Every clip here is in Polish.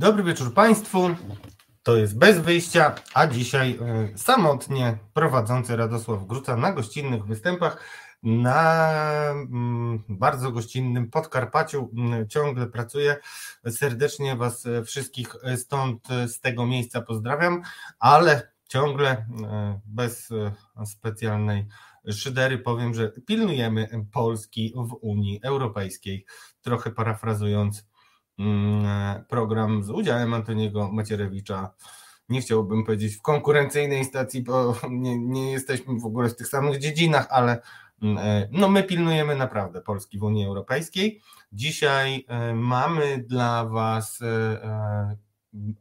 Dobry wieczór Państwu. To jest bez wyjścia, a dzisiaj e, samotnie prowadzący Radosław Gruca na gościnnych występach na mm, bardzo gościnnym Podkarpaciu. Mm, ciągle pracuję. Serdecznie Was wszystkich stąd, z tego miejsca pozdrawiam, ale ciągle e, bez e, specjalnej szydery powiem, że pilnujemy Polski w Unii Europejskiej. Trochę parafrazując program z udziałem Antoniego Macierewicza. Nie chciałbym powiedzieć w konkurencyjnej stacji, bo nie, nie jesteśmy w ogóle w tych samych dziedzinach, ale mm, e, no my pilnujemy naprawdę Polski w Unii Europejskiej. Dzisiaj e, mamy dla Was e,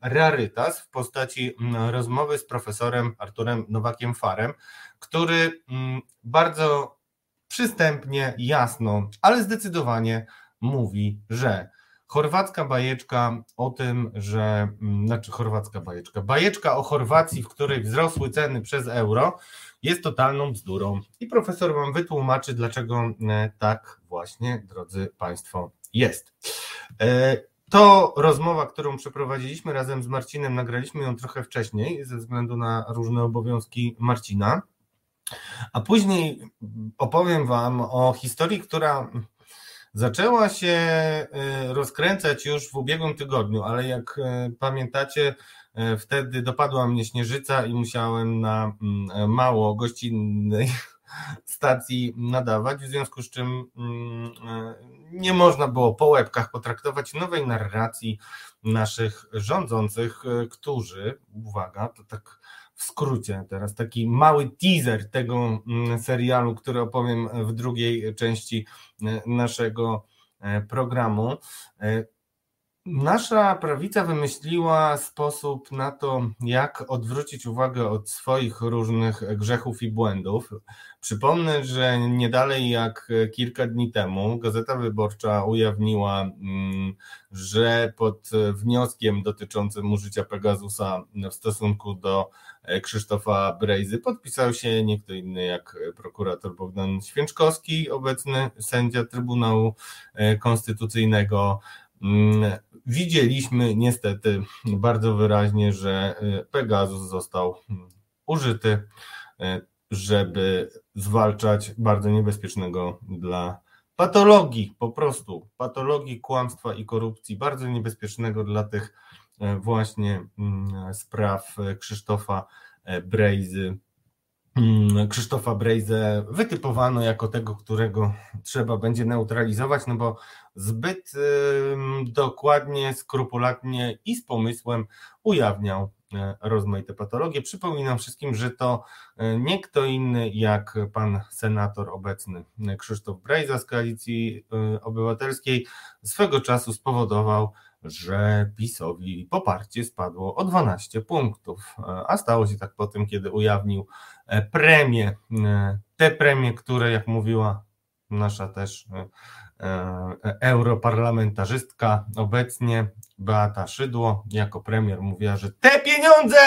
rarytas w postaci mm, rozmowy z profesorem Arturem Nowakiem Farem, który bardzo przystępnie, jasno, ale zdecydowanie mówi, że Chorwacka bajeczka o tym, że, mm, znaczy chorwacka bajeczka, bajeczka o Chorwacji, w której wzrosły ceny przez euro, jest totalną bzdurą. I profesor Wam wytłumaczy, dlaczego e, tak właśnie, drodzy Państwo, jest. E, to rozmowa, którą przeprowadziliśmy razem z Marcinem, nagraliśmy ją trochę wcześniej, ze względu na różne obowiązki Marcina. A później opowiem Wam o historii, która zaczęła się y, rozkręcać już w ubiegłym tygodniu, ale jak y, pamiętacie, y, wtedy dopadła mnie śnieżyca i musiałem na mm, mało gościnnej stacji nadawać, w związku z czym mm, nie można było po łebkach potraktować nowej narracji naszych rządzących, którzy, uwaga, to tak w skrócie teraz taki mały teaser tego mm, serialu, który opowiem w drugiej części e, naszego e, programu. E, nasza prawica wymyśliła sposób na to, jak odwrócić uwagę od swoich różnych grzechów i błędów. Przypomnę, że nie dalej jak kilka dni temu Gazeta Wyborcza ujawniła, mm, że pod wnioskiem dotyczącym użycia Pegasusa w stosunku do Krzysztofa Brejzy podpisał się nie kto inny jak prokurator Bogdan Święczkowski, obecny sędzia Trybunału Konstytucyjnego. Mm, widzieliśmy niestety bardzo wyraźnie, że Pegasus został użyty żeby zwalczać bardzo niebezpiecznego dla patologii, po prostu patologii kłamstwa i korupcji, bardzo niebezpiecznego dla tych e, właśnie mm, spraw Krzysztofa e, Brejzy. Mm, Krzysztofa Brejzę wytypowano jako tego, którego trzeba będzie neutralizować, no bo zbyt dokładnie, skrupulatnie i z pomysłem ujawniał E, rozmaite patologie. Przypominam wszystkim, że to e, nie kto inny jak pan senator obecny e, Krzysztof Brejza z Koalicji Obywatelskiej swego czasu spowodował, że PiSowi poparcie spadło o 12 punktów, a stało się tak po tym, kiedy ujawnił premie, te premie, które jak mówiła nasza też europarlamentarzystka obecnie Beata Szydło jako premier mówiła, że te pieniądze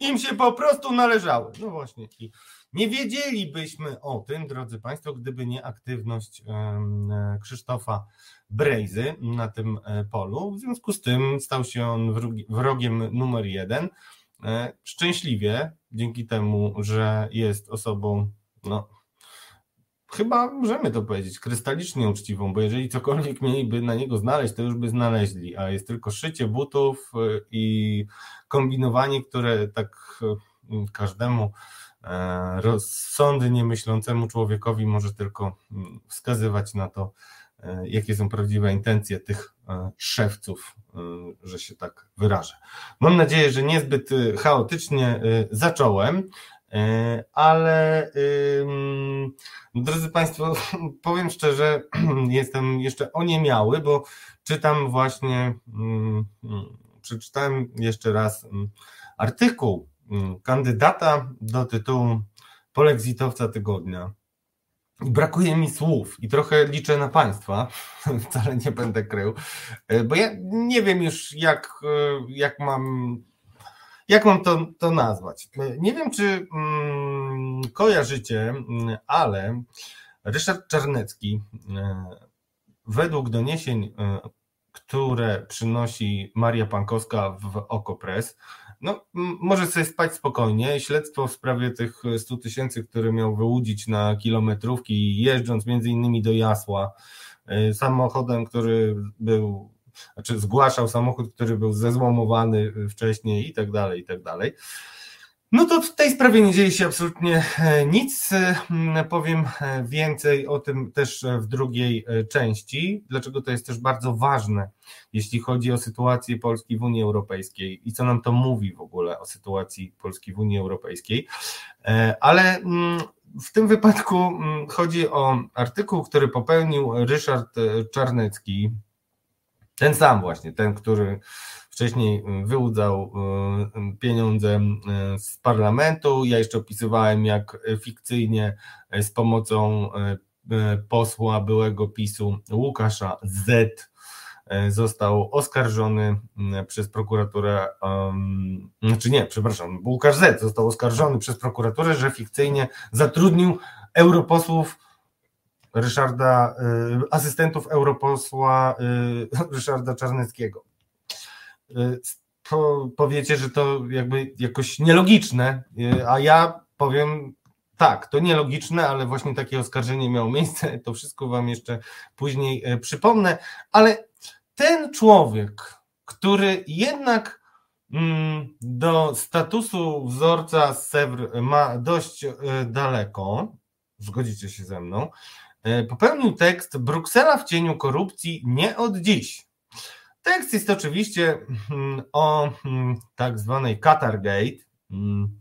im się po prostu należały. No właśnie. I nie wiedzielibyśmy o tym, drodzy Państwo, gdyby nie aktywność Krzysztofa Brejzy na tym e, polu. W związku z tym stał się on wrogiem numer jeden. E, szczęśliwie, dzięki temu, że jest osobą no, chyba możemy to powiedzieć, krystalicznie uczciwą, bo jeżeli cokolwiek mieliby na niego znaleźć, to już by znaleźli, a jest tylko szycie butów y, i kombinowanie, które tak każdemu e, rozsądnie myślącemu człowiekowi może tylko mm, wskazywać na to, e, jakie są prawdziwe intencje tych e, szewców, że się tak wyrażę. Mam nadzieję, że niezbyt chaotycznie zacząłem. E, ale drodzy Państwo, powiem szczerze, jestem jeszcze oniemiały, bo czytam właśnie, przeczytałem jeszcze raz artykuł kandydata do tytułu polexitowca tygodnia. Brakuje mi słów i trochę liczę na Państwa, wcale nie będę krył, e, bo ja nie wiem już jak, e, jak mam jak mam to, to nazwać? Nie wiem, czy mm, kojarzycie, ale Ryszard Czarnecki, e, według doniesień, e, które przynosi Maria Pankowska w Okopres, no, może sobie spać spokojnie. Śledztwo w sprawie tych 100 tysięcy, które miał wyłudzić na kilometrówki, jeżdżąc między innymi do Jasła, y, samochodem, który był, znaczy zgłaszał samochód, który był zezłomowany wcześniej i tak dalej, i tak dalej. No to w tej sprawie nie dzieje się absolutnie e, nic. E, powiem e, więcej o tym też w drugiej części. Dlaczego to jest też bardzo ważne, jeśli chodzi o sytuację Polski w Unii Europejskiej i co nam to mówi w ogóle o sytuacji Polski w Unii Europejskiej. Ale w tym wypadku chodzi o artykuł, który popełnił Ryszard Czarnecki. Ten sam właśnie, ten, który wcześniej y, wyłudzał y, y, pieniądze z parlamentu. Ja jeszcze opisywałem, jak fikcyjnie z pomocą posła byłego PiSu Łukasza Z został oskarżony przez prokuraturę, um, znaczy nie, przepraszam, Łukasz Z został oskarżony przez prokuraturę, że fikcyjnie zatrudnił europosłów Ryszarda, asystentów europosła Ryszarda Czarneckiego. Y, powiecie, że to jakby jakoś nielogiczne, y, a ja powiem tak, to nielogiczne, ale właśnie takie oskarżenie miało miejsce. To wszystko Wam jeszcze później y, przypomnę, ale ten człowiek, który jednak mm, do statusu wzorca z Sewr ma dość daleko, zgodzicie się ze mną, popełnił tekst Bruksela w cieniu korupcji nie od dziś. Tekst jest oczywiście mm, o mm, tak zwanej Qatargate, mm,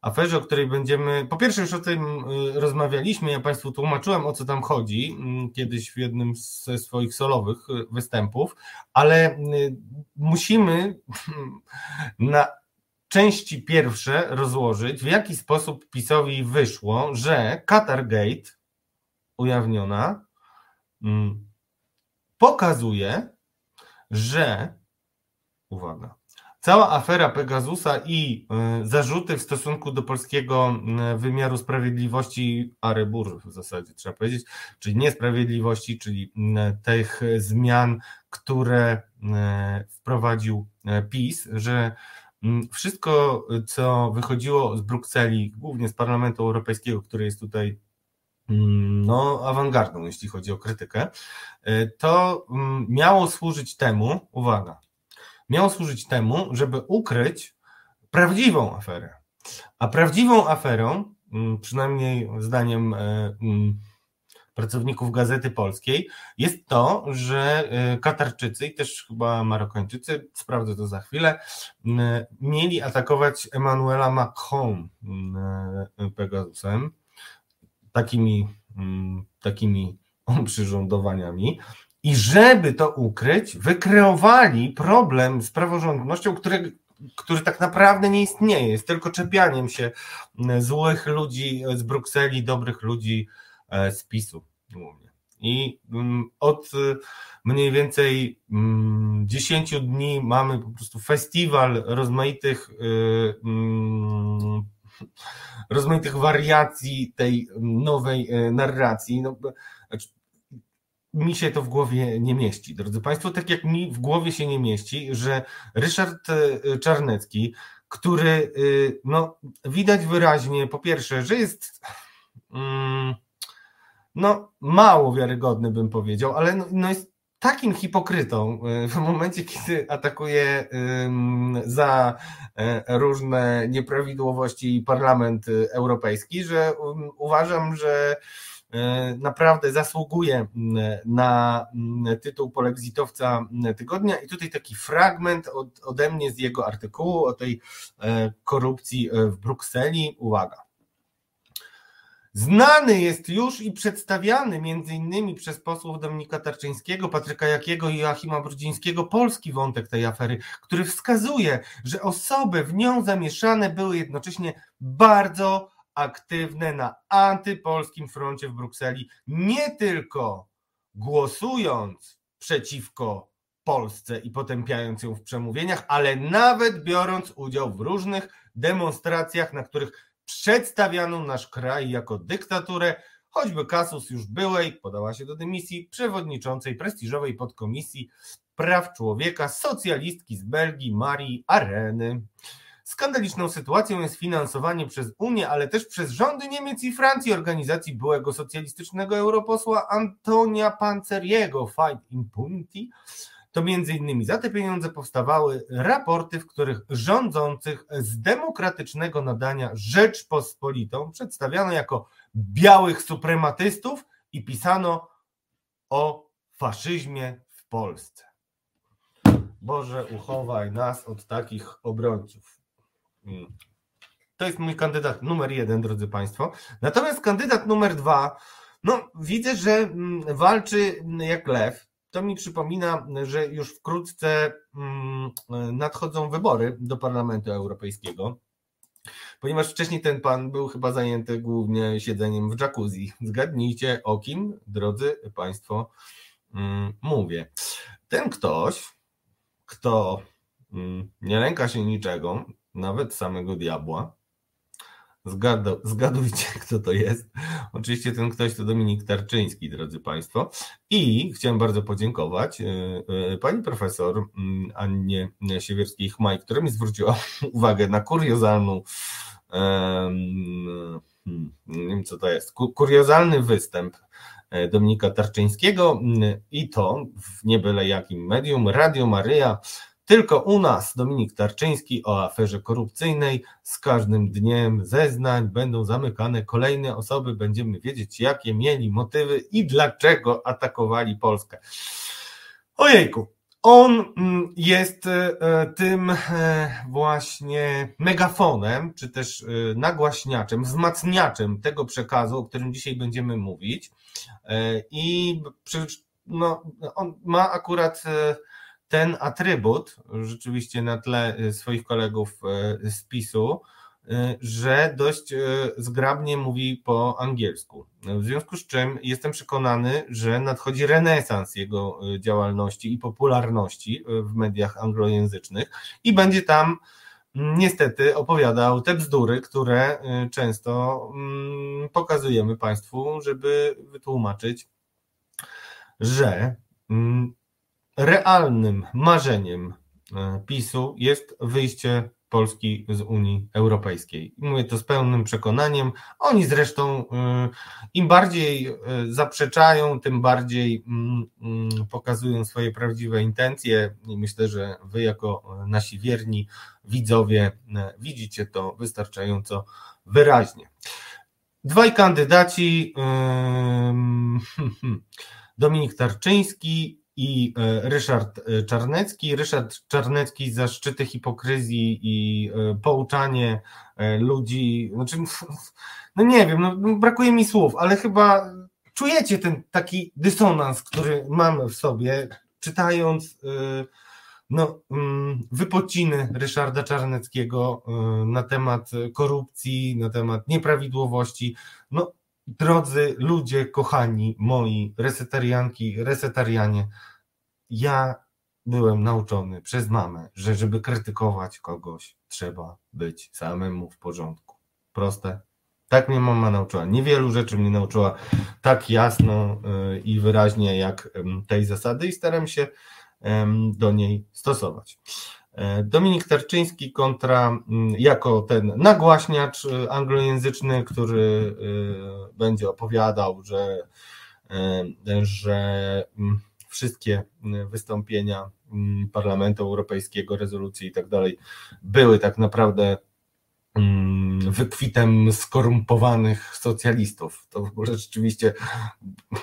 aferze, o której będziemy. Po pierwsze, już o tym y, rozmawialiśmy. Ja Państwu tłumaczyłem, o co tam chodzi kiedyś w jednym ze swoich solowych y, występów, ale y, musimy na części pierwsze rozłożyć, w jaki sposób PiSowi wyszło, że Qatargate ujawniona pokazuje, że uwaga, cała afera Pegasusa i y, zarzuty w stosunku do polskiego y, wymiaru sprawiedliwości, arebur w zasadzie trzeba powiedzieć, czyli niesprawiedliwości, czyli y, tych zmian, które wprowadził PiS, że wszystko, co wychodziło z Brukseli, głównie z Parlamentu Europejskiego, który jest tutaj Mm, no, awangardą, jeśli chodzi o krytykę, y, to mm, miało służyć temu, uwaga, miało służyć temu, żeby ukryć prawdziwą aferę. A prawdziwą aferą, mm, przynajmniej zdaniem y, pracowników Gazety Polskiej, jest to, że y, Katarczycy i też chyba Marokańczycy, sprawdzę to za chwilę, mieli atakować Emmanuela Macron Pegasusem takimi, mm, takimi przyrządowaniami. I żeby to ukryć, wykreowali problem z praworządnością, który, który tak naprawdę nie istnieje. Jest tylko czepianiem się mm, złych ludzi z Brukseli, dobrych ludzi e, z PiSu głównie. I mm, od mniej więcej 10 dni mamy po prostu festiwal rozmaitych y, rozmaitych wariacji tej nowej e, narracji. No, znaczy, mi się to w głowie nie mieści, drodzy Państwo, tak jak mi w głowie się nie mieści, że Ryszard e, Czarnecki, który e, no, widać wyraźnie, po pierwsze, że jest mm, no, mało wiarygodny, bym powiedział, ale no, no jest takim hipokrytą y, w momencie, kiedy atakuje za e, różne nieprawidłowości Parlament Europejski, że um, uważam, że e, naprawdę zasługuje na tytuł polexitowca tygodnia i tutaj taki fragment od, ode mnie z jego artykułu o tej e, korupcji w Brukseli. Uwaga. Znany jest już i przedstawiany między innymi przez posłów Dominika Tarczyńskiego, Patryka Jakiego i Joachima Brudzińskiego polski wątek tej afery, który wskazuje, że osoby w nią zamieszane były jednocześnie bardzo aktywne na antypolskim froncie w Brukseli, nie tylko głosując przeciwko Polsce i potępiając ją w przemówieniach, ale nawet biorąc udział w różnych demonstracjach, na których przedstawiano nasz kraj jako dyktaturę, choćby kasus już byłej, podała się do dymisji, przewodniczącej prestiżowej podkomisji praw człowieka, socjalistki z Belgii Marii Areny. Skandaliczną sytuacją jest finansowanie przez Unię, ale też przez rządy Niemiec i Francji organizacji byłego socjalistycznego europosła Antonia Panceriego, Fight Impunity. To między innymi za te pieniądze powstawały raporty, w których rządzących z demokratycznego nadania Rzeczpospolitą przedstawiano jako białych suprematystów i pisano o faszyzmie w Polsce. Boże, uchowaj nas od takich obrońców. Mm. To jest mój kandydat numer jeden, drodzy Państwo. Natomiast kandydat numer dwa, no widzę, że mm, walczy jak lew. To mi przypomina, że już wkrótce mm, nadchodzą wybory do Parlamentu Europejskiego, ponieważ wcześniej ten pan był chyba zajęty głównie siedzeniem w jacuzzi. Zgadnijcie o kim, drodzy Państwo, mówię. Ten ktoś, kto nie lęka się niczego, nawet samego diabła. Zgadu, zgadujcie, kto to jest. Oczywiście ten ktoś to Dominik Tarczyński, drodzy Państwo. I chciałem bardzo podziękować e, e, pani profesor mm, Annie Siewierskiej-Chmaj, która mi zwróciła uwagę na kuriozalną, hmm, nie wiem co to jest, kuriozalny występ e, Dominika Tarczyńskiego mm, i to w nie byle jakim medium, Radio Maryja tylko u nas Dominik Tarczyński o aferze korupcyjnej. Z każdym dniem zeznań będą zamykane kolejne osoby. Będziemy wiedzieć, jakie mieli motywy i dlaczego atakowali Polskę. Ojejku, on mm, jest e, tym e, właśnie megafonem, czy też e, nagłaśniaczem, wzmacniaczem tego przekazu, o którym dzisiaj będziemy mówić. I no, on ma akurat ten atrybut, rzeczywiście na tle y, swoich kolegów y, z PiSu, y, że dość zgrabnie mówi po angielsku. W związku z czym jestem przekonany, że nadchodzi renesans jego działalności i popularności w mediach anglojęzycznych i będzie tam mm, niestety opowiadał te bzdury, które często mm, pokazujemy Państwu, żeby wytłumaczyć, że mm, realnym marzeniem e, PiSu jest wyjście Polski z Unii Europejskiej. Mówię to z pełnym przekonaniem. Oni zresztą e, im bardziej e, zaprzeczają, tym bardziej mm, mm, pokazują swoje prawdziwe intencje i myślę, że wy jako nasi wierni widzowie widzicie to wystarczająco wyraźnie. Dwaj kandydaci Dominik Tarczyński i e, Ryszard e, Czarnecki. Ryszard Czarnecki za szczyty hipokryzji i e, pouczanie ludzi, znaczy, no nie wiem, no, no brakuje mi słów, ale chyba czujecie ten taki dysonans, który mamy w sobie, czytając no, mm, wypociny Ryszarda Czarneckiego na temat korupcji, na temat nieprawidłowości. No, drodzy ludzie, kochani moi, resetarianki, resetarianie, ja byłem nauczony przez mamę, że żeby krytykować kogoś, trzeba być samemu w porządku. Proste. Tak mnie mama nauczyła. Niewielu rzeczy mnie nauczyła tak jasno y, i wyraźnie jak tej zasady i staram się do niej stosować. E, Dominik Tarczyński kontra mm, jako ten nagłaśniacz y, anglojęzyczny, który y, będzie opowiadał, że, że mm, wszystkie mm, wystąpienia mm, Parlamentu Europejskiego, rezolucje i tak dalej były tak naprawdę mm, wykwitem skorumpowanych socjalistów. To w ogóle rzeczywiście,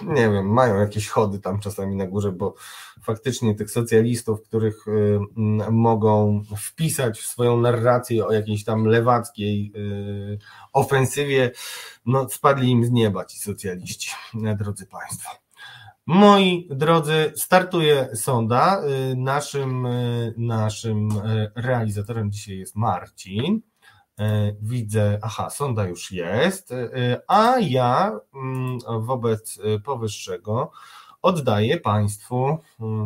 nie wiem, mają jakieś chody tam czasami na górze, bo faktycznie tych socjalistów, których y, mogą wpisać w swoją narrację o jakiejś tam lewackiej y, ofensywie, no spadli im z nieba ci socjaliści, drodzy Państwo. Moi drodzy, startuje sonda. Y, naszym, y, naszym y, realizatorem dzisiaj jest Marcin. Widzę, aha, sonda już jest, a ja mm, wobec powyższego oddaję Państwu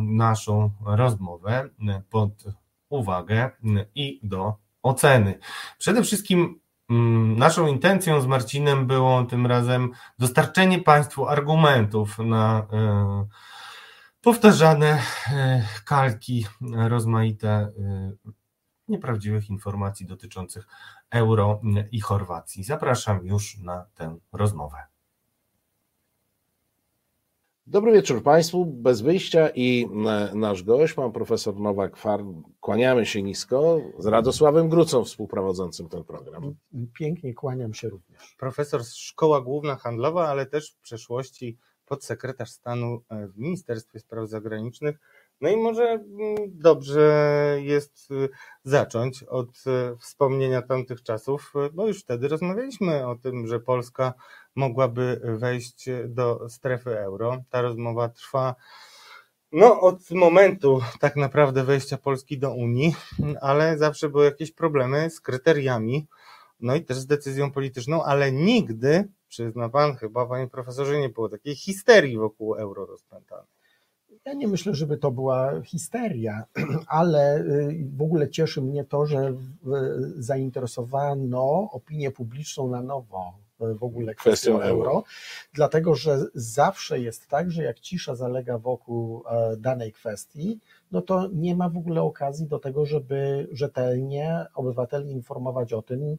naszą rozmowę pod uwagę i do oceny. Przede wszystkim naszą intencją z Marcinem było tym razem dostarczenie Państwu argumentów na, e, powtarzane kalki rozmaite nieprawdziwych informacji dotyczących euro i Chorwacji. Zapraszam już na tę rozmowę. Dobry wieczór Państwu. Bez wyjścia i e, nasz gość, pan profesor Nowak Farm. Kłaniamy się nisko z Radosławem Grucą, współprowadzącym ten program. Pięknie kłaniam się również. Profesor z Szkoła Główna Handlowa, ale też w przeszłości podsekretarz stanu e, w Ministerstwie Spraw Zagranicznych. No i może mm, dobrze jest y, zacząć od y, wspomnienia tamtych czasów, y, bo już wtedy rozmawialiśmy o tym, że Polska mogłaby wejść do strefy euro. Ta rozmowa trwa no, od momentu tak naprawdę wejścia Polski do Unii, ale zawsze były jakieś problemy z kryteriami, no i też z decyzją polityczną, ale nigdy, przyzna pan chyba, panie profesorze, nie było takiej histerii wokół euro rozpętanej. Ja nie myślę, żeby to była histeria, ale y, w ogóle cieszy mnie to, że zainteresowano opinię publiczną na nowo y, w ogóle kwestią euro, dlatego że zawsze jest tak, że jak cisza zalega wokół e, danej kwestii, no to nie ma w ogóle okazji do tego, żeby rzetelnie obywateli informować o tym,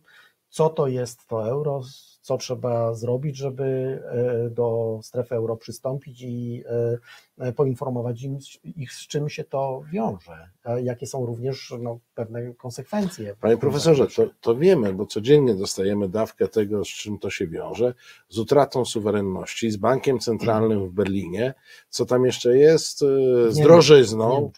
co to jest to euro, co trzeba zrobić, żeby e, do strefy euro przystąpić i e, e, poinformować ich, z czym się to wiąże, jakie są również no, pewne konsekwencje. Panie profesorze, to, to wiemy, bo codziennie dostajemy dawkę tego, z czym to się wiąże, z utratą suwerenności, z bankiem centralnym w Berlinie, co tam jeszcze jest, z drożyzną.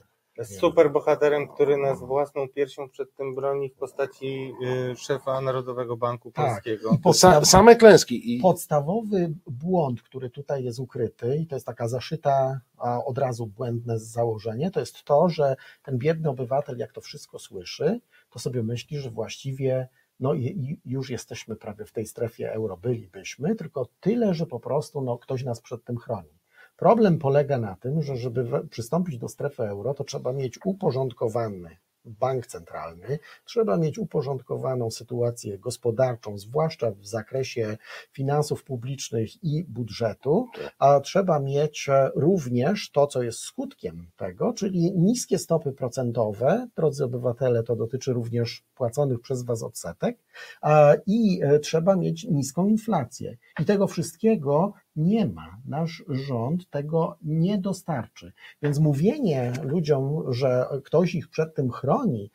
Super bohaterem, który nas własną piersią przed tym broni w postaci y, szefa Narodowego Banku tak. Polskiego. Podstaw... Same klęski. I... Podstawowy błąd, który tutaj jest ukryty, i to jest taka zaszyta, a od razu błędne założenie, to jest to, że ten biedny obywatel, jak to wszystko słyszy, to sobie myśli, że właściwie no i już jesteśmy prawie w tej strefie euro, bylibyśmy, tylko tyle, że po prostu no, ktoś nas przed tym chroni. Problem polega na tym, że żeby przystąpić do strefy euro, to trzeba mieć uporządkowany bank centralny, trzeba mieć uporządkowaną sytuację gospodarczą, zwłaszcza w zakresie finansów publicznych i budżetu, a trzeba mieć e, również to, co jest skutkiem tego, czyli niskie stopy procentowe, drodzy obywatele, to dotyczy również płaconych przez Was odsetek, i e, trzeba mieć niską inflację. I tego wszystkiego nie ma. Nasz rząd tego nie dostarczy. Więc mówienie ludziom, że ktoś ich przed tym chroni,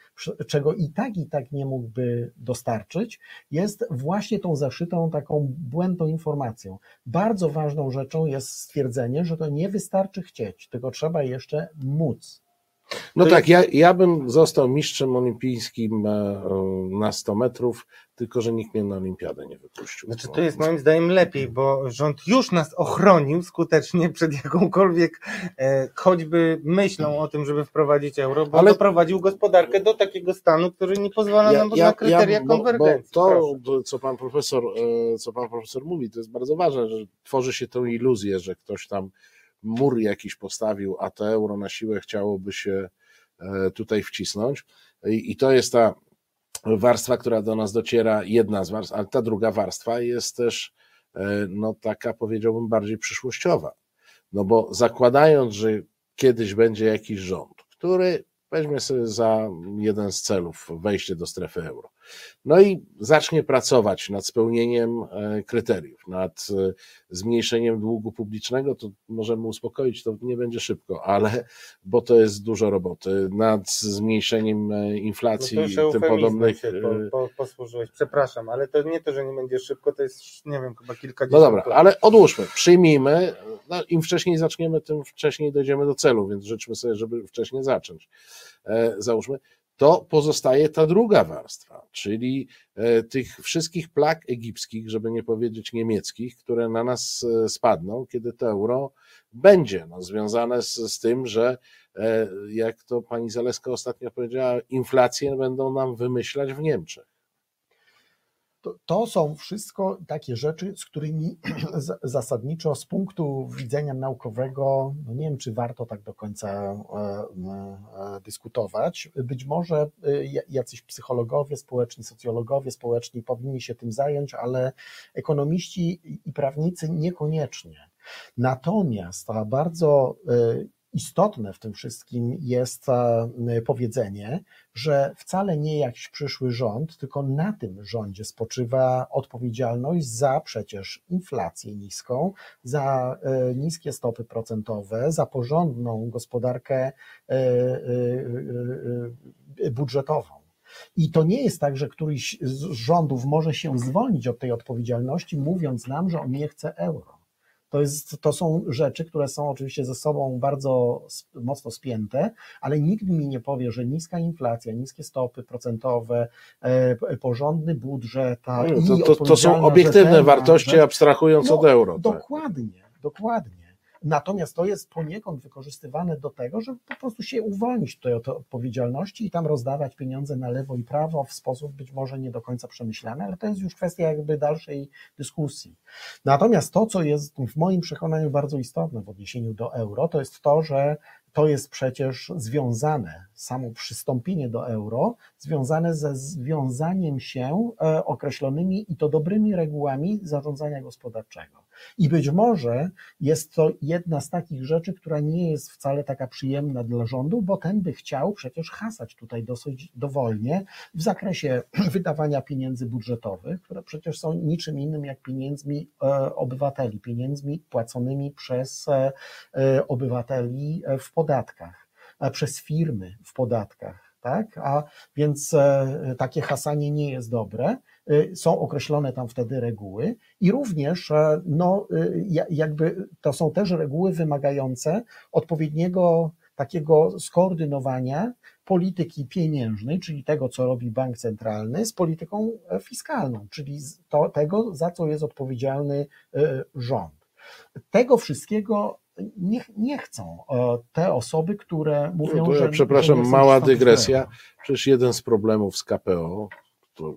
czego i tak, i tak nie mógłby dostarczyć, jest właśnie tą zaszytą, taką błędną informacją. Bardzo ważną rzeczą jest stwierdzenie, że to nie wystarczy chcieć, tylko trzeba jeszcze móc. No to tak, ja, ja bym został mistrzem olimpijskim e, na 100 metrów, tylko że nikt mnie na olimpiadę nie wypuścił. Znaczy to jest moim zdaniem lepiej, bo rząd już nas ochronił skutecznie przed jakąkolwiek e, choćby myślą o tym, żeby wprowadzić euro, bo Ale... doprowadził gospodarkę do takiego stanu, który nie pozwala nam ja, na kryteria ja, bo, konwergencji. Bo to, co pan profesor, e, co pan profesor mówi, to jest bardzo ważne, że tworzy się tę iluzję, że ktoś tam mur jakiś postawił, a to euro na siłę chciałoby się e, tutaj wcisnąć. I to jest ta warstwa, która do nas dociera, jedna z warstw, ale ta druga warstwa jest też e, no, taka, powiedziałbym, bardziej przyszłościowa. No bo zakładając, że kiedyś będzie jakiś rząd, który weźmie sobie za jeden z celów wejście do strefy euro. No i zacznie pracować nad spełnieniem e, kryteriów, nad e, zmniejszeniem długu publicznego, to możemy uspokoić, to nie będzie szybko, ale bo to jest dużo roboty, nad zmniejszeniem e, inflacji no i tym podobnych. Się po, po, posłużyłeś, przepraszam, ale to nie to, że nie będzie szybko, to jest, nie wiem, chyba kilkadziesiąt. No dobra, ale odłóżmy, przyjmijmy, no, im wcześniej zaczniemy, tym wcześniej dojdziemy do celu, więc życzmy sobie, żeby wcześniej zacząć. E, załóżmy, to pozostaje ta druga warstwa, czyli e, tych wszystkich plag egipskich, żeby nie powiedzieć niemieckich, które na nas e, spadną, kiedy to euro będzie no, związane z, z tym, że jak to pani Zaleska ostatnio powiedziała, inflacje będą nam wymyślać w Niemczech. To, to, są wszystko takie rzeczy, z którymi zasadniczo z punktu widzenia naukowego, no nie wiem, czy warto tak do końca e, e, dyskutować. Być może e, jacyś psychologowie społeczni, socjologowie społeczni powinni się tym zająć, ale ekonomiści i prawnicy niekoniecznie. Natomiast ta bardzo istotne w tym wszystkim jest e, powiedzenie, że wcale nie jakiś przyszły rząd, tylko na tym rządzie spoczywa odpowiedzialność za przecież inflację niską, za e, niskie stopy procentowe, za porządną gospodarkę budżetową. I to nie jest tak, że któryś z rządów może się zwolnić od tej odpowiedzialności, mówiąc nam, że on nie chce euro. To, jest, to są rzeczy, które są oczywiście ze sobą bardzo mocno spięte, ale nikt mi nie powie, że niska inflacja, niskie stopy procentowe, e, porządny budżet. No, to, to, to są obiektywne wartości, abstrahując no, od euro. Tak. Dokładnie, tak. dokładnie. Natomiast to jest poniekąd wykorzystywane do tego, żeby po prostu się uwolnić tutaj od odpowiedzialności i tam rozdawać pieniądze na lewo i prawo w sposób być może nie do końca przemyślany, ale to jest już kwestia jakby dalszej dyskusji. Natomiast to, co jest w moim przekonaniu bardzo istotne w odniesieniu do euro, to jest to, że to jest przecież związane, samo przystąpienie do euro, związane ze związaniem się e, określonymi i to dobrymi regułami zarządzania gospodarczego. I być może jest to jedna z takich rzeczy, która nie jest wcale taka przyjemna dla rządu, bo ten by chciał przecież hasać tutaj dosyć dowolnie w zakresie wydawania pieniędzy budżetowych, które przecież są niczym innym jak pieniędzmi e, obywateli, pieniędzmi płaconymi przez e, e, obywateli w podatkach, przez firmy w podatkach. Tak? A więc takie hasanie nie jest dobre. Y, są określone tam wtedy reguły i również e, no, jakby to są też reguły wymagające odpowiedniego takiego skoordynowania polityki pieniężnej, czyli tego, co robi bank centralny, z polityką e, fiskalną, czyli to, tego, za co jest odpowiedzialny e, rząd. Tego wszystkiego nie, nie chcą te osoby, które mówią, no że. Przepraszam, że mała dygresja. Przecież jeden z problemów z KPO,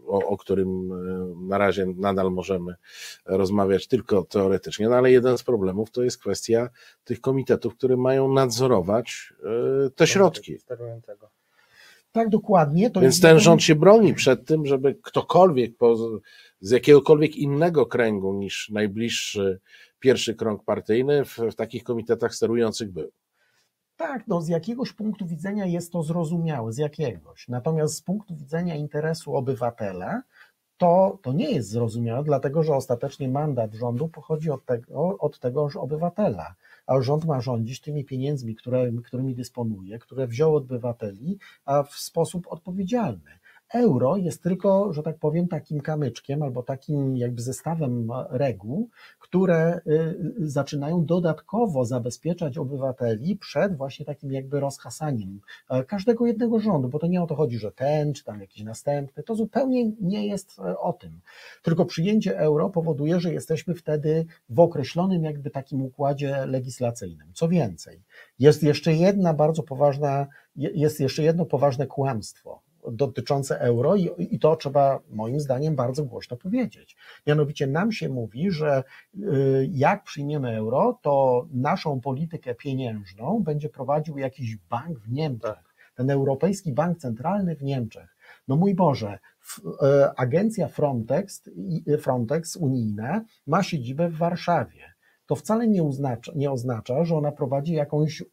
o, o którym e, na razie nadal możemy rozmawiać tylko teoretycznie, no ale jeden z problemów to jest kwestia tych komitetów, które mają nadzorować e, te środki. Tak, dokładnie. To Więc ten rząd się broni przed tym, żeby ktokolwiek po, z jakiegokolwiek innego kręgu niż najbliższy pierwszy krąg partyjny w, w takich komitetach sterujących był. Tak, no z jakiegoś punktu widzenia jest to zrozumiałe, z jakiegoś. Natomiast z punktu widzenia interesu obywatela, to, to nie jest zrozumiałe, dlatego że ostatecznie mandat rządu pochodzi od tego, od tegoż obywatela. A rząd ma rządzić tymi pieniędzmi, które, którymi dysponuje, które wziął od obywateli, a w sposób odpowiedzialny. Euro jest tylko, że tak powiem, takim kamyczkiem albo takim jakby zestawem reguł, które y, zaczynają dodatkowo zabezpieczać obywateli przed właśnie takim jakby rozhasaniem e, każdego jednego rządu, bo to nie o to chodzi, że ten czy tam jakiś następny, to zupełnie nie jest e, o tym. Tylko przyjęcie euro powoduje, że jesteśmy wtedy w określonym jakby takim układzie legislacyjnym. Co więcej, jest jeszcze jedna bardzo poważna, jest jeszcze jedno poważne kłamstwo dotyczące euro i, i to trzeba moim zdaniem bardzo głośno powiedzieć. Mianowicie nam się mówi, że y, jak przyjmiemy euro, to naszą politykę pieniężną będzie prowadził jakiś bank w Niemczech, ten Europejski Bank Centralny w Niemczech. No mój Boże, y, agencja Frontex, Frontex unijna ma siedzibę w Warszawie to wcale nie, oznacza, nie oznacza, że ona prowadzi jakąś y,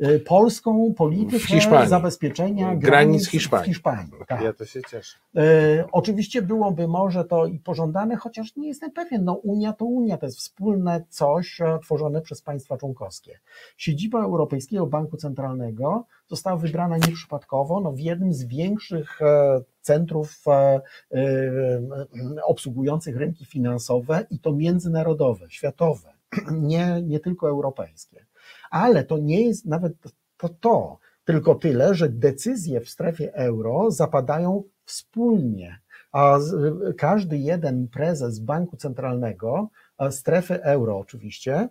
y, polską politykę zabezpieczenia granic, granic Hiszpanii. W Hiszpanii tak. Ja to się cieszę. E, oczywiście byłoby może to i pożądane, chociaż nie jestem pewien. No, Unia to Unia, to jest wspólne coś e, tworzone przez państwa członkowskie. Siedziba Europejskiego Banku Centralnego została wybrana nieprzypadkowo no, w jednym z większych e, centrów e, e, obsługujących rynki finansowe i to międzynarodowe, światowe, nie, nie tylko europejskie. Ale to nie jest nawet to, to, tylko tyle, że decyzje w strefie euro zapadają wspólnie, a każdy jeden prezes banku centralnego, strefy euro oczywiście,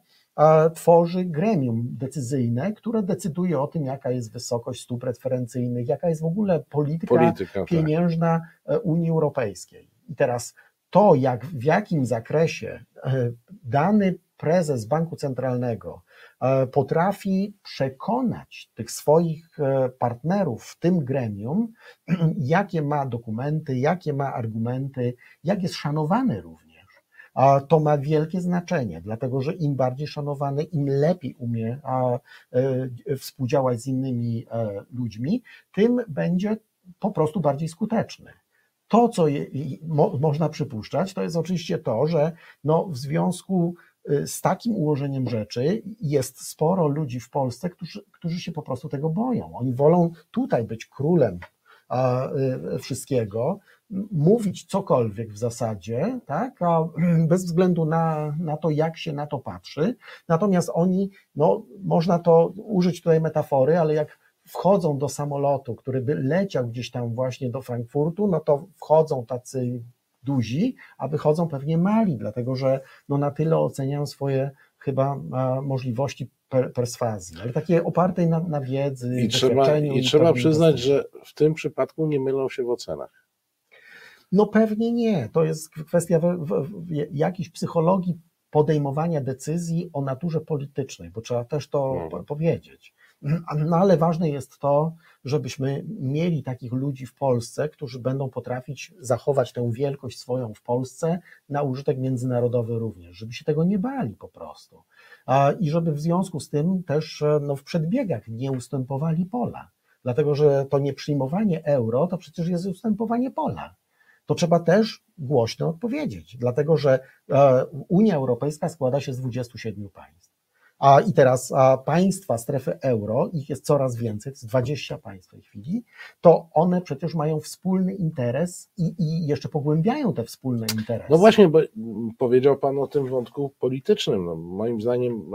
tworzy gremium decyzyjne, które decyduje o tym, jaka jest wysokość stóp preferencyjnych, jaka jest w ogóle polityka, polityka tak. pieniężna tak. Unii Europejskiej. I teraz to, jak, w jakim zakresie e, dany prezes Banku Centralnego e, potrafi przekonać tych swoich partnerów w tym gremium, jakie ma dokumenty, jakie ma argumenty, jak jest szanowany również to ma wielkie znaczenie, dlatego że im bardziej szanowany, im lepiej umie e, współdziałać z innymi e, ludźmi, tym będzie po prostu bardziej skuteczny. To, co je, mo, można przypuszczać, to jest oczywiście to, że no, w związku y, z takim ułożeniem rzeczy jest sporo ludzi w Polsce, którzy, którzy się po prostu tego boją. Oni wolą tutaj być królem wszystkiego, mówić cokolwiek w zasadzie, tak, a bez względu na, na to, jak się na to patrzy. Natomiast oni, no, można to użyć tutaj metafory, ale jak wchodzą do samolotu, który by leciał gdzieś tam właśnie do Frankfurtu, no to wchodzą tacy duzi, a wychodzą pewnie mali, dlatego że no na tyle oceniają swoje chyba możliwości per, perswazji, ale takie opartej na, na wiedzy, I trzeba, i trzeba przyznać, że w tym przypadku nie mylą się w ocenach. No pewnie nie. To jest kwestia w, w, w jakiejś psychologii podejmowania decyzji o naturze politycznej, bo trzeba też to no. powiedzieć. No ale ważne jest to, żebyśmy mieli takich ludzi w Polsce, którzy będą potrafić zachować tę wielkość swoją w Polsce na użytek międzynarodowy również, żeby się tego nie bali po prostu. I żeby w związku z tym też no, w przedbiegach nie ustępowali pola. Dlatego, że to nieprzyjmowanie euro to przecież jest ustępowanie pola to trzeba też głośno odpowiedzieć, dlatego że e, Unia Europejska składa się z 27 państw. A i teraz a państwa strefy euro, ich jest coraz więcej, to jest 20 państw w tej chwili, to one przecież mają wspólny interes i, i jeszcze pogłębiają te wspólne interesy. No właśnie, bo powiedział Pan o tym wątku politycznym. No, moim zdaniem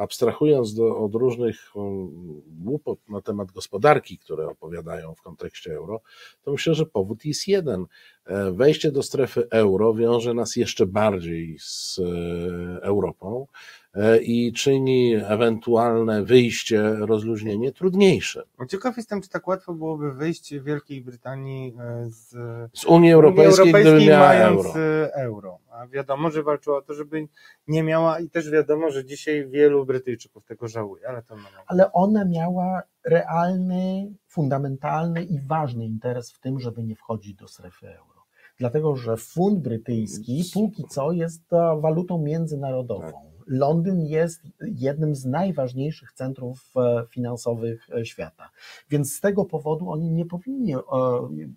abstrahując do, od różnych um, głupot na temat gospodarki, które opowiadają w kontekście euro, to myślę, że powód jest jeden. E, wejście do strefy euro wiąże nas jeszcze bardziej z e, Europą e, i czyni ewentualne wyjście, rozluźnienie trudniejsze. No, ciekaw jestem, czy tak łatwo byłoby wyjść Wielkiej Brytanii z, z Unii Europejskiej, Unii Europejskiej gdyby miała euro. euro. A wiadomo, że walczyła o to, żeby nie miała i też wiadomo, że dzisiaj wielu Brytyjczyków tego żałuje, ale to Ale ona miała realny, fundamentalny i ważny interes w tym, żeby nie wchodzić do strefy euro. Dlatego, że funt brytyjski póki co jest walutą międzynarodową. Tak. Londyn jest jednym z najważniejszych centrów e, finansowych e, świata. Więc z tego powodu oni nie powinni e,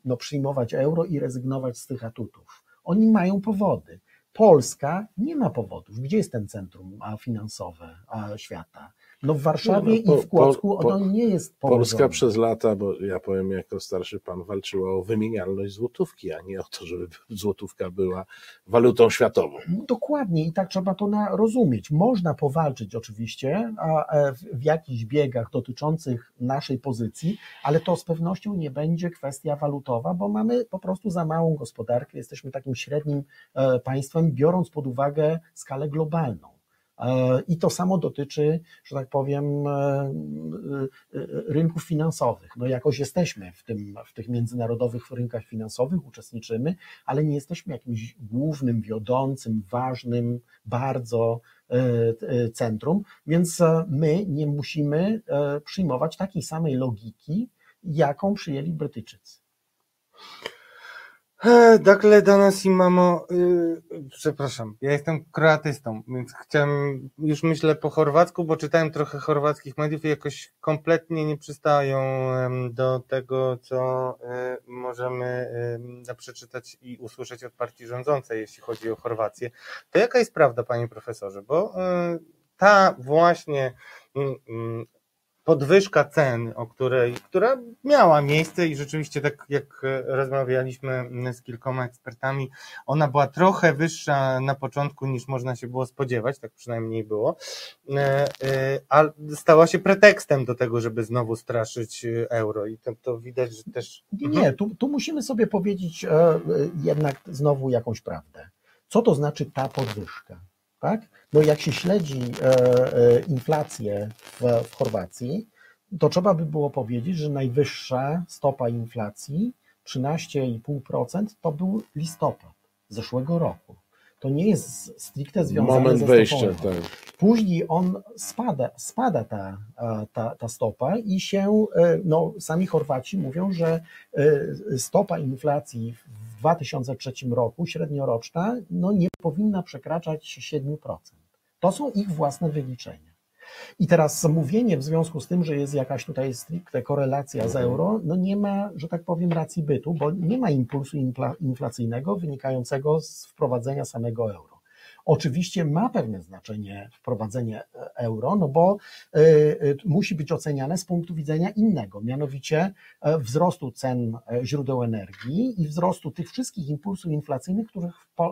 no, przyjmować euro i rezygnować z tych atutów. Oni mają powody. Polska nie ma powodów. Gdzie jest ten centrum finansowe świata? No w Warszawie no, no, po, i w Kłodzku po, ono nie jest położone. Polska przez lata, bo ja powiem jako starszy pan, walczyła o wymienialność złotówki, a nie o to, żeby złotówka była walutą światową. No, dokładnie i tak trzeba to na, rozumieć. Można powalczyć oczywiście a, e, w, w jakichś biegach dotyczących naszej pozycji, ale to z pewnością nie będzie kwestia walutowa, bo mamy po prostu za małą gospodarkę, jesteśmy takim średnim e, państwem, biorąc pod uwagę skalę globalną. E, I to samo dotyczy, że tak powiem, e, e, rynków finansowych. No jakoś jesteśmy w, tym, w tych międzynarodowych rynkach finansowych, uczestniczymy, ale nie jesteśmy jakimś głównym, wiodącym, ważnym, bardzo centrum, więc my nie musimy przyjmować takiej samej logiki, jaką przyjęli Brytyjczycy. Dakle danas imamo, yy, przepraszam, ja jestem kroatystą, więc chciałem, już myślę po chorwacku, bo czytałem trochę chorwackich mediów i jakoś kompletnie nie przystają do tego, co y, możemy y, przeczytać i usłyszeć od partii rządzącej, jeśli chodzi o Chorwację. To jaka jest prawda, panie profesorze? Bo y, ta właśnie mm, mm, podwyżka cen, o której, która miała miejsce i rzeczywiście tak jak rozmawialiśmy z kilkoma ekspertami, ona była trochę wyższa na początku niż można się było spodziewać, tak przynajmniej było, e, e, a stała się pretekstem do tego, żeby znowu straszyć euro i to, to widać, że też... Nie, mhm. tu, tu musimy sobie powiedzieć e, jednak znowu jakąś prawdę. Co to znaczy ta podwyżka? Tak? No jak się śledzi e, e, inflację w, w Chorwacji, to trzeba by było powiedzieć, że najwyższa stopa inflacji 13,5% to był listopad zeszłego roku. To nie jest stricte związane Moment ze wejścia, tak. Później on spada, spada ta, ta, ta stopa i się, e, no, sami Chorwaci mówią, że stopa inflacji w 2003 roku średnioroczna no nie powinna przekraczać 7%. To są ich własne wyliczenia. I teraz mówienie w związku z tym, że jest jakaś tutaj stricte korelacja z euro, no nie ma, że tak powiem, racji bytu, bo nie ma impulsu inflacyjnego wynikającego z wprowadzenia samego euro. Oczywiście ma pewne znaczenie wprowadzenie euro, no bo y, y, musi być oceniane z punktu widzenia innego, mianowicie e, wzrostu cen e, źródeł energii i wzrostu tych wszystkich impulsów inflacyjnych,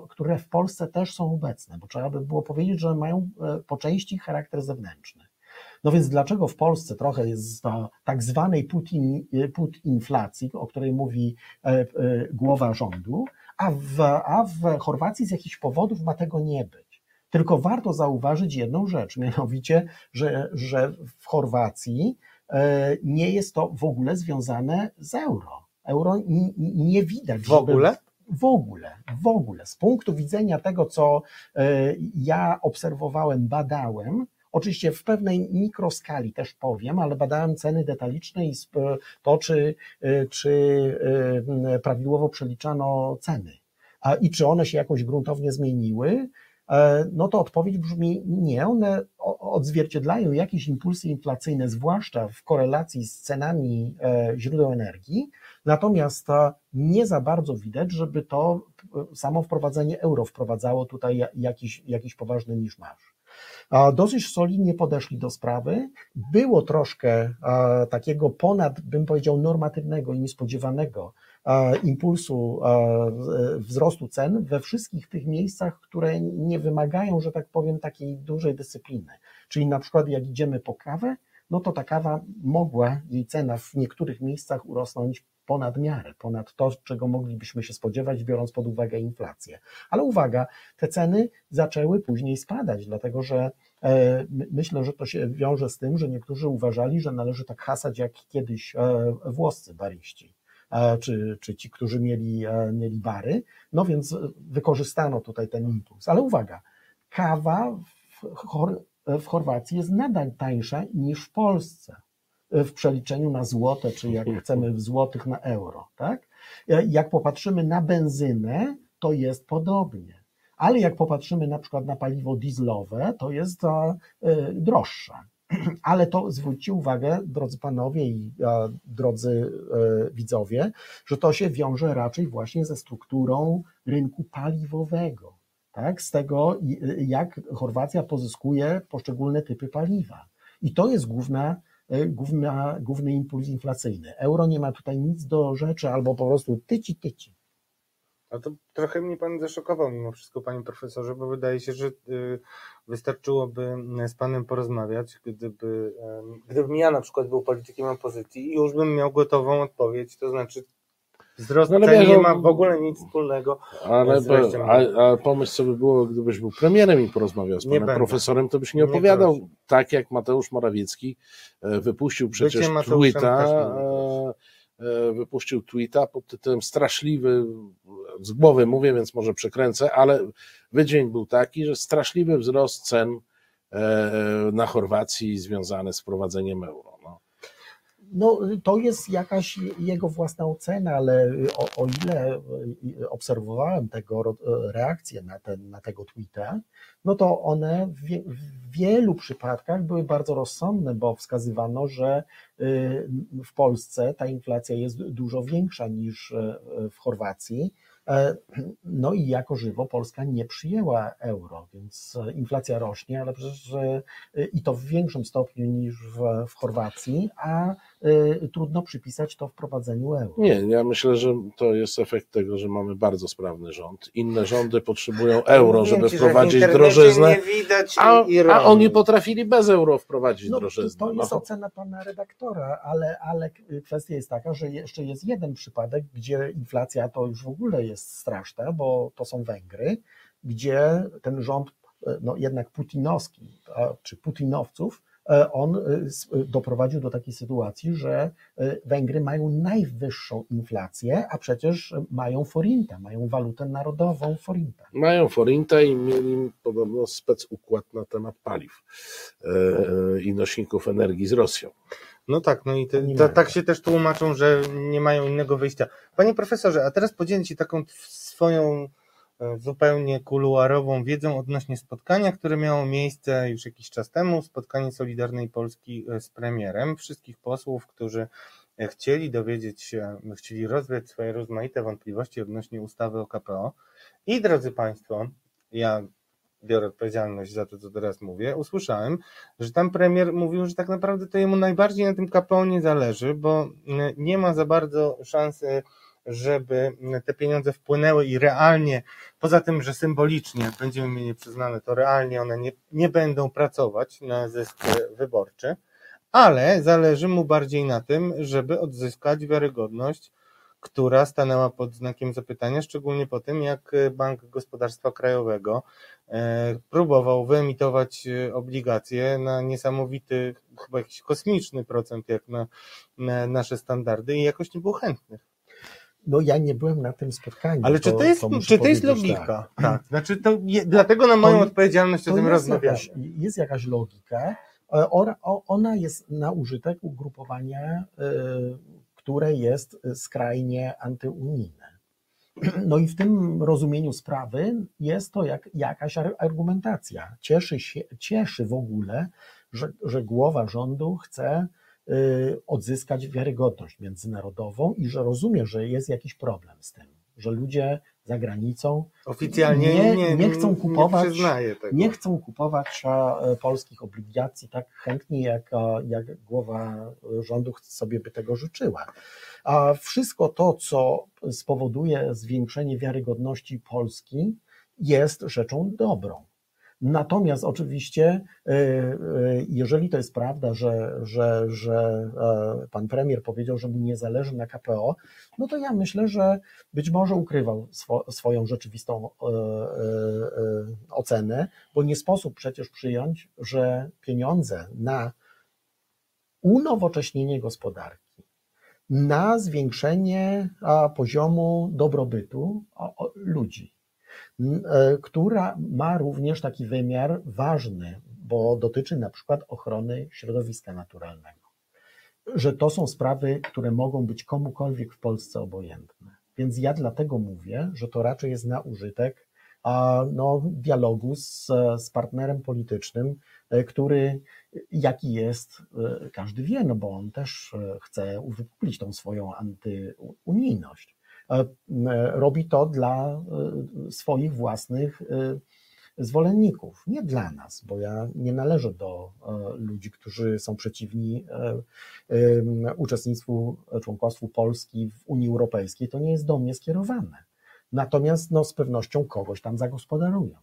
które w Polsce też są obecne, bo trzeba by było powiedzieć, że mają e, po części charakter zewnętrzny. No więc dlaczego w Polsce trochę jest tak zwanej put inflacji, o której mówi głowa rządu, a w, a w Chorwacji z jakichś powodów ma tego nie być. Tylko warto zauważyć jedną rzecz, mianowicie, że, że w Chorwacji e, nie jest to w ogóle związane z euro. Euro nie widać. W ogóle? W ogóle, w ogóle. Z punktu widzenia tego, co e, ja obserwowałem, badałem, Oczywiście w pewnej mikroskali też powiem, ale badałem ceny detaliczne i to, czy, y, czy y, prawidłowo przeliczano ceny i czy one się jakoś gruntownie zmieniły, e, no to odpowiedź brzmi nie. One odzwierciedlają jakieś impulsy inflacyjne, zwłaszcza w korelacji z cenami e, źródeł energii, natomiast nie za bardzo widać, żeby to e, samo wprowadzenie euro wprowadzało tutaj jakiś, jakiś poważny miszmasz. Dosyć solidnie podeszli do sprawy. Było troszkę takiego ponad, bym powiedział, normatywnego i niespodziewanego impulsu wzrostu cen we wszystkich tych miejscach, które nie wymagają, że tak powiem, takiej dużej dyscypliny. Czyli na przykład jak idziemy po kawę, no to ta kawa mogła, jej cena w niektórych miejscach urosnąć ponad miarę, ponad to, czego moglibyśmy się spodziewać, biorąc pod uwagę inflację. Ale uwaga, te ceny zaczęły później spadać, dlatego że e, myślę, że to się wiąże z tym, że niektórzy uważali, że należy tak hasać jak kiedyś e, włoscy baryści. E, czy, czy ci, którzy mieli, mieli bary, no więc wykorzystano tutaj ten impuls. Ale uwaga, kawa w, Chor w Chorwacji jest nadal tańsza niż w Polsce w przeliczeniu na złote, czy jak chcemy w złotych na euro, tak? Jak popatrzymy na benzynę, to jest podobnie. Ale jak popatrzymy na przykład na paliwo dieslowe, to jest e, droższe. Ale to zwróćcie uwagę, drodzy panowie i drodzy e, widzowie, że to się wiąże raczej właśnie ze strukturą rynku paliwowego. Tak? Z tego, jak Chorwacja pozyskuje poszczególne typy paliwa. I to jest główna E, główna, główny impuls inflacyjny. Euro nie ma tutaj nic do rzeczy, albo po prostu tyci, tyci. A to trochę mnie pan zaszokował mimo wszystko, panie profesorze, bo wydaje się, że y, wystarczyłoby z panem porozmawiać, gdyby, gdybym ja na przykład był politykiem opozycji i już bym miał gotową odpowiedź, to znaczy Wzrost no, cen nie ma w ogóle nic wspólnego ale, a, a pomyśl co by było, gdybyś był premierem i porozmawiał z panem profesorem, to byś nie opowiadał. nie tak jak Mateusz Morawiecki e, wypuścił przecież tweeta e, e, wypuścił tweeta pod tytułem straszliwy, z głowy mówię, więc może przekręcę, ale wydźwięk był taki, że straszliwy wzrost cen na Chorwacji związany z wprowadzeniem euro. No, to jest jakaś jego własna ocena, ale o, o ile obserwowałem tego reakcję na, ten, na tego tweeta, no to one w, w wielu przypadkach były bardzo rozsądne, bo wskazywano, że y, w Polsce ta inflacja jest dużo większa niż y, w Chorwacji no i jako żywo Polska nie przyjęła euro, więc inflacja rośnie, ale przecież e, i to w większym stopniu niż w, w Chorwacji, a e, trudno przypisać to wprowadzeniu euro. Nie, ja myślę, że to jest efekt tego, że mamy bardzo sprawny rząd. Inne rządy potrzebują euro, żeby ci, wprowadzić drożyznę, a, a, oni potrafili bez euro wprowadzić no, drożyznę. To jest no. ocena pana redaktora, ale, ale kwestia jest taka, że jeszcze jest jeden przypadek, gdzie inflacja to już w ogóle jest jest straszne, bo to są Węgry, gdzie ten rząd, e, no jednak putinowski, czy putinowców, e, on e, doprowadził do takiej sytuacji, że Węgry mają najwyższą inflację, a przecież mają forinta, mają walutę narodową forinta. Mają forinta i mieli podobno spec układ na temat paliw i nośników energii z Rosją. No tak, no i te, tak się też tłumaczą, że nie mają innego wyjścia. Panie profesorze, a teraz podzielę Ci taką swoją e, zupełnie kuluarową wiedzą odnośnie spotkania, które miało miejsce już jakiś czas temu, spotkanie Solidarnej Polski e, z premierem. Wszystkich posłów, którzy e, chcieli dowiedzieć się, chcieli rozwiać swoje rozmaite wątpliwości odnośnie ustawy o KPO. I drodzy Państwo, ja biorę odpowiedzialność za to, co teraz mówię, usłyszałem, że tam premier mówił, że tak naprawdę to jemu najbardziej na tym KPO nie zależy, bo mm, nie ma za bardzo szansy, żeby te pieniądze wpłynęły i realnie, poza tym, że symbolicznie będziemy mieli przyznane, to realnie one nie, nie będą pracować na zysk wyborczy, ale zależy mu bardziej na tym, żeby odzyskać wiarygodność, która stanęła pod znakiem zapytania, szczególnie po tym, jak Bank Gospodarstwa Krajowego e, próbował wyemitować e, obligacje na niesamowity, chyba jakiś kosmiczny procent, jak na, na nasze standardy i jakoś nie było chętnych. No ja nie byłem na tym spotkaniu. Ale czy to jest, muszę czy to jest logika? Tak. Znaczy to je, dlatego na moją To- odpowiedzialność o To tym rozmawiamy. jakaś, jest jakaś logika. E, Ona jest na użytek ugrupowania, e, które jest skrajnie antyunijne. No i w tym rozumieniu sprawy jest to jak, jakaś ar- argumentacja. Cieszy, się, cieszy w ogóle, że, że głowa rządu chce y, odzyskać wiarygodność międzynarodową i że rozumie, że jest jakiś problem z tym, że ludzie za granicą Oficjalnie nie- nie, nie chcą kupować- Nie nie chcą kupować e, polskich obligacji tak chętnie, jak, e, jak głowa rządu sobie by tego życzyła. A wszystko to, co spowoduje zwiększenie wiarygodności Polski, jest rzeczą dobrą. Natomiast oczywiście, e, e, jeżeli to jest prawda, że, że, że e, pan premier powiedział, że mu nie zależy na KPO, no to ja myślę, że być może ukrywał swo, swoją rzeczywistą ocenę, bo nie sposób przecież przyjąć, że pieniądze na unowocześnienie gospodarki, na zwiększenie poziomu dobrobytu ludzi, E, która ma również taki wymiar ważny, bo dotyczy na przykład ochrony środowiska naturalnego. Że to są sprawy, które mogą być komukolwiek w Polsce obojętne. Więc ja dlatego mówię, że to raczej jest na użytek no, dialogu z, z partnerem politycznym, e, który jaki jest, e, każdy wie, no bo on też chce uwypuklić tą swoją antyunijność. E, e, Robi to dla e, swoich własnych zwolenników, nie dla nas, bo ja nie należę do ludzi, którzy są przeciwni uczestnictwu, członkostwu Polski w Unii Europejskiej. To nie jest do mnie skierowane. Natomiast no, z pewnością kogoś tam zagospodarują.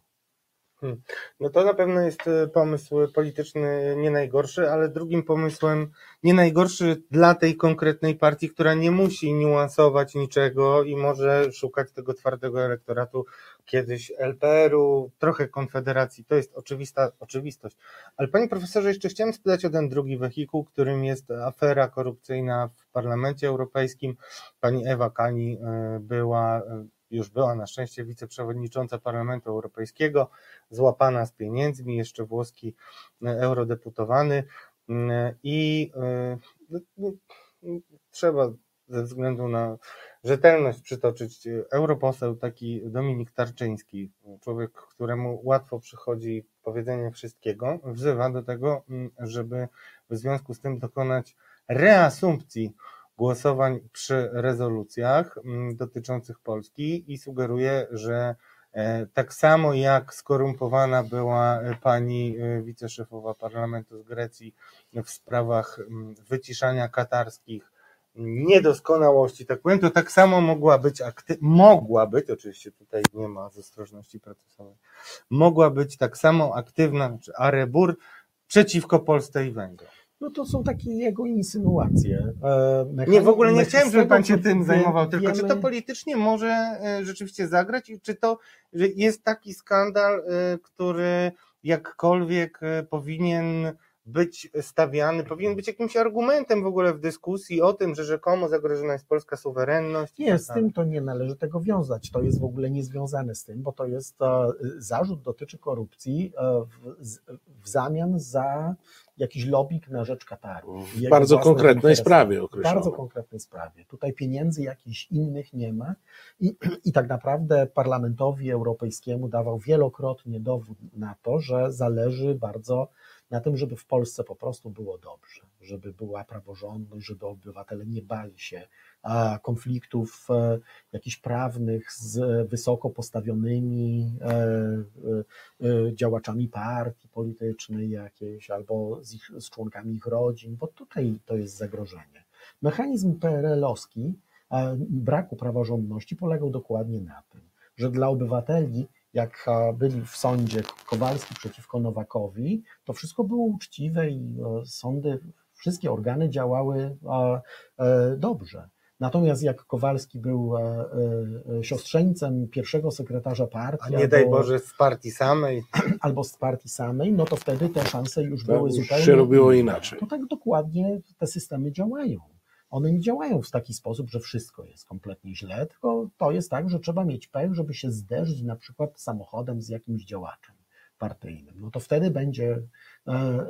No to na pewno jest e, pomysł polityczny nie najgorszy, ale drugim pomysłem nie najgorszy dla tej konkretnej partii, która nie musi niuansować niczego i może szukać tego twardego elektoratu kiedyś LPR-u, trochę Konfederacji. To jest oczywista oczywistość. Ale panie profesorze, jeszcze chciałem spytać o ten drugi wehikuł, którym jest afera korupcyjna w Parlamencie Europejskim. Pani Ewa Kani e, była, e, już była na szczęście wiceprzewodnicząca Parlamentu Europejskiego złapana z pieniędzmi, jeszcze włoski e, eurodeputowany. Mm, i e, no, no, trzeba ze względu na rzetelność przytoczyć e, europoseł taki Dominik Tarczyński, człowiek, któremu łatwo przychodzi powiedzenie wszystkiego, wzywa do tego, mm, żeby w związku z tym dokonać reasumpcji głosowań przy rezolucjach mm, dotyczących Polski i sugeruje, że E, Tak samo jak skorumpowana była e, pani e, wiceszefowa parlamentu z Grecji w sprawach mm, wyciszania katarskich niedoskonałości, tak powiem, to tak samo mogła być, akty- mogła być, oczywiście tutaj nie ma z ostrożności procesowej, mogła być tak samo aktywna, znaczy Arebur przeciwko Polsce i Węgrom. No to są takie jego insynuacje. E, Nie, w ogóle nie mechanizm- chciałem, żeby pan się tym zajmował, wie- tylko czy to wiemy- politycznie może e, rzeczywiście zagrać i czy to że jest taki skandal, e, który jakkolwiek e, powinien być stawiany, powinien być jakimś argumentem w ogóle w dyskusji o tym, że rzekomo zagrożona jest polska suwerenność. Nie, tak z tym to nie należy tego wiązać. To jest w ogóle niezwiązane z tym, bo to jest zarzut dotyczy korupcji w, w zamian za jakiś lobbying na rzecz Kataru. W bardzo konkretnej sprawie określonej. Bardzo konkretnej sprawie. Tutaj pieniędzy jakichś innych nie ma i, i tak naprawdę Parlamentowi Europejskiemu dawał wielokrotnie dowód na to, że zależy bardzo na tym, żeby w Polsce po prostu było dobrze, żeby była praworządność, żeby obywatele nie bali się konfliktów e, jakichś prawnych z wysoko postawionymi e, e, działaczami partii politycznej jakiejś albo z, ich, z członkami ich rodzin, bo tutaj to jest zagrożenie. Mechanizm PRL-owski braku praworządności polegał dokładnie na tym, że dla obywateli jak byli w sądzie Kowalski przeciwko Nowakowi, to wszystko było uczciwe i sądy, wszystkie organy działały dobrze. Natomiast jak Kowalski był e, e, siostrzeńcem pierwszego sekretarza partii. A nie daj Boże z partii samej. Albo z partii samej, no to wtedy te szanse już to były już zupełnie. się robiło inaczej. To tak dokładnie te systemy działają. One nie działają w taki sposób, że wszystko jest kompletnie źle, tylko to jest tak, że trzeba mieć pech, żeby się zderzyć na przykład samochodem z jakimś działaczem partyjnym. No to wtedy będzie e,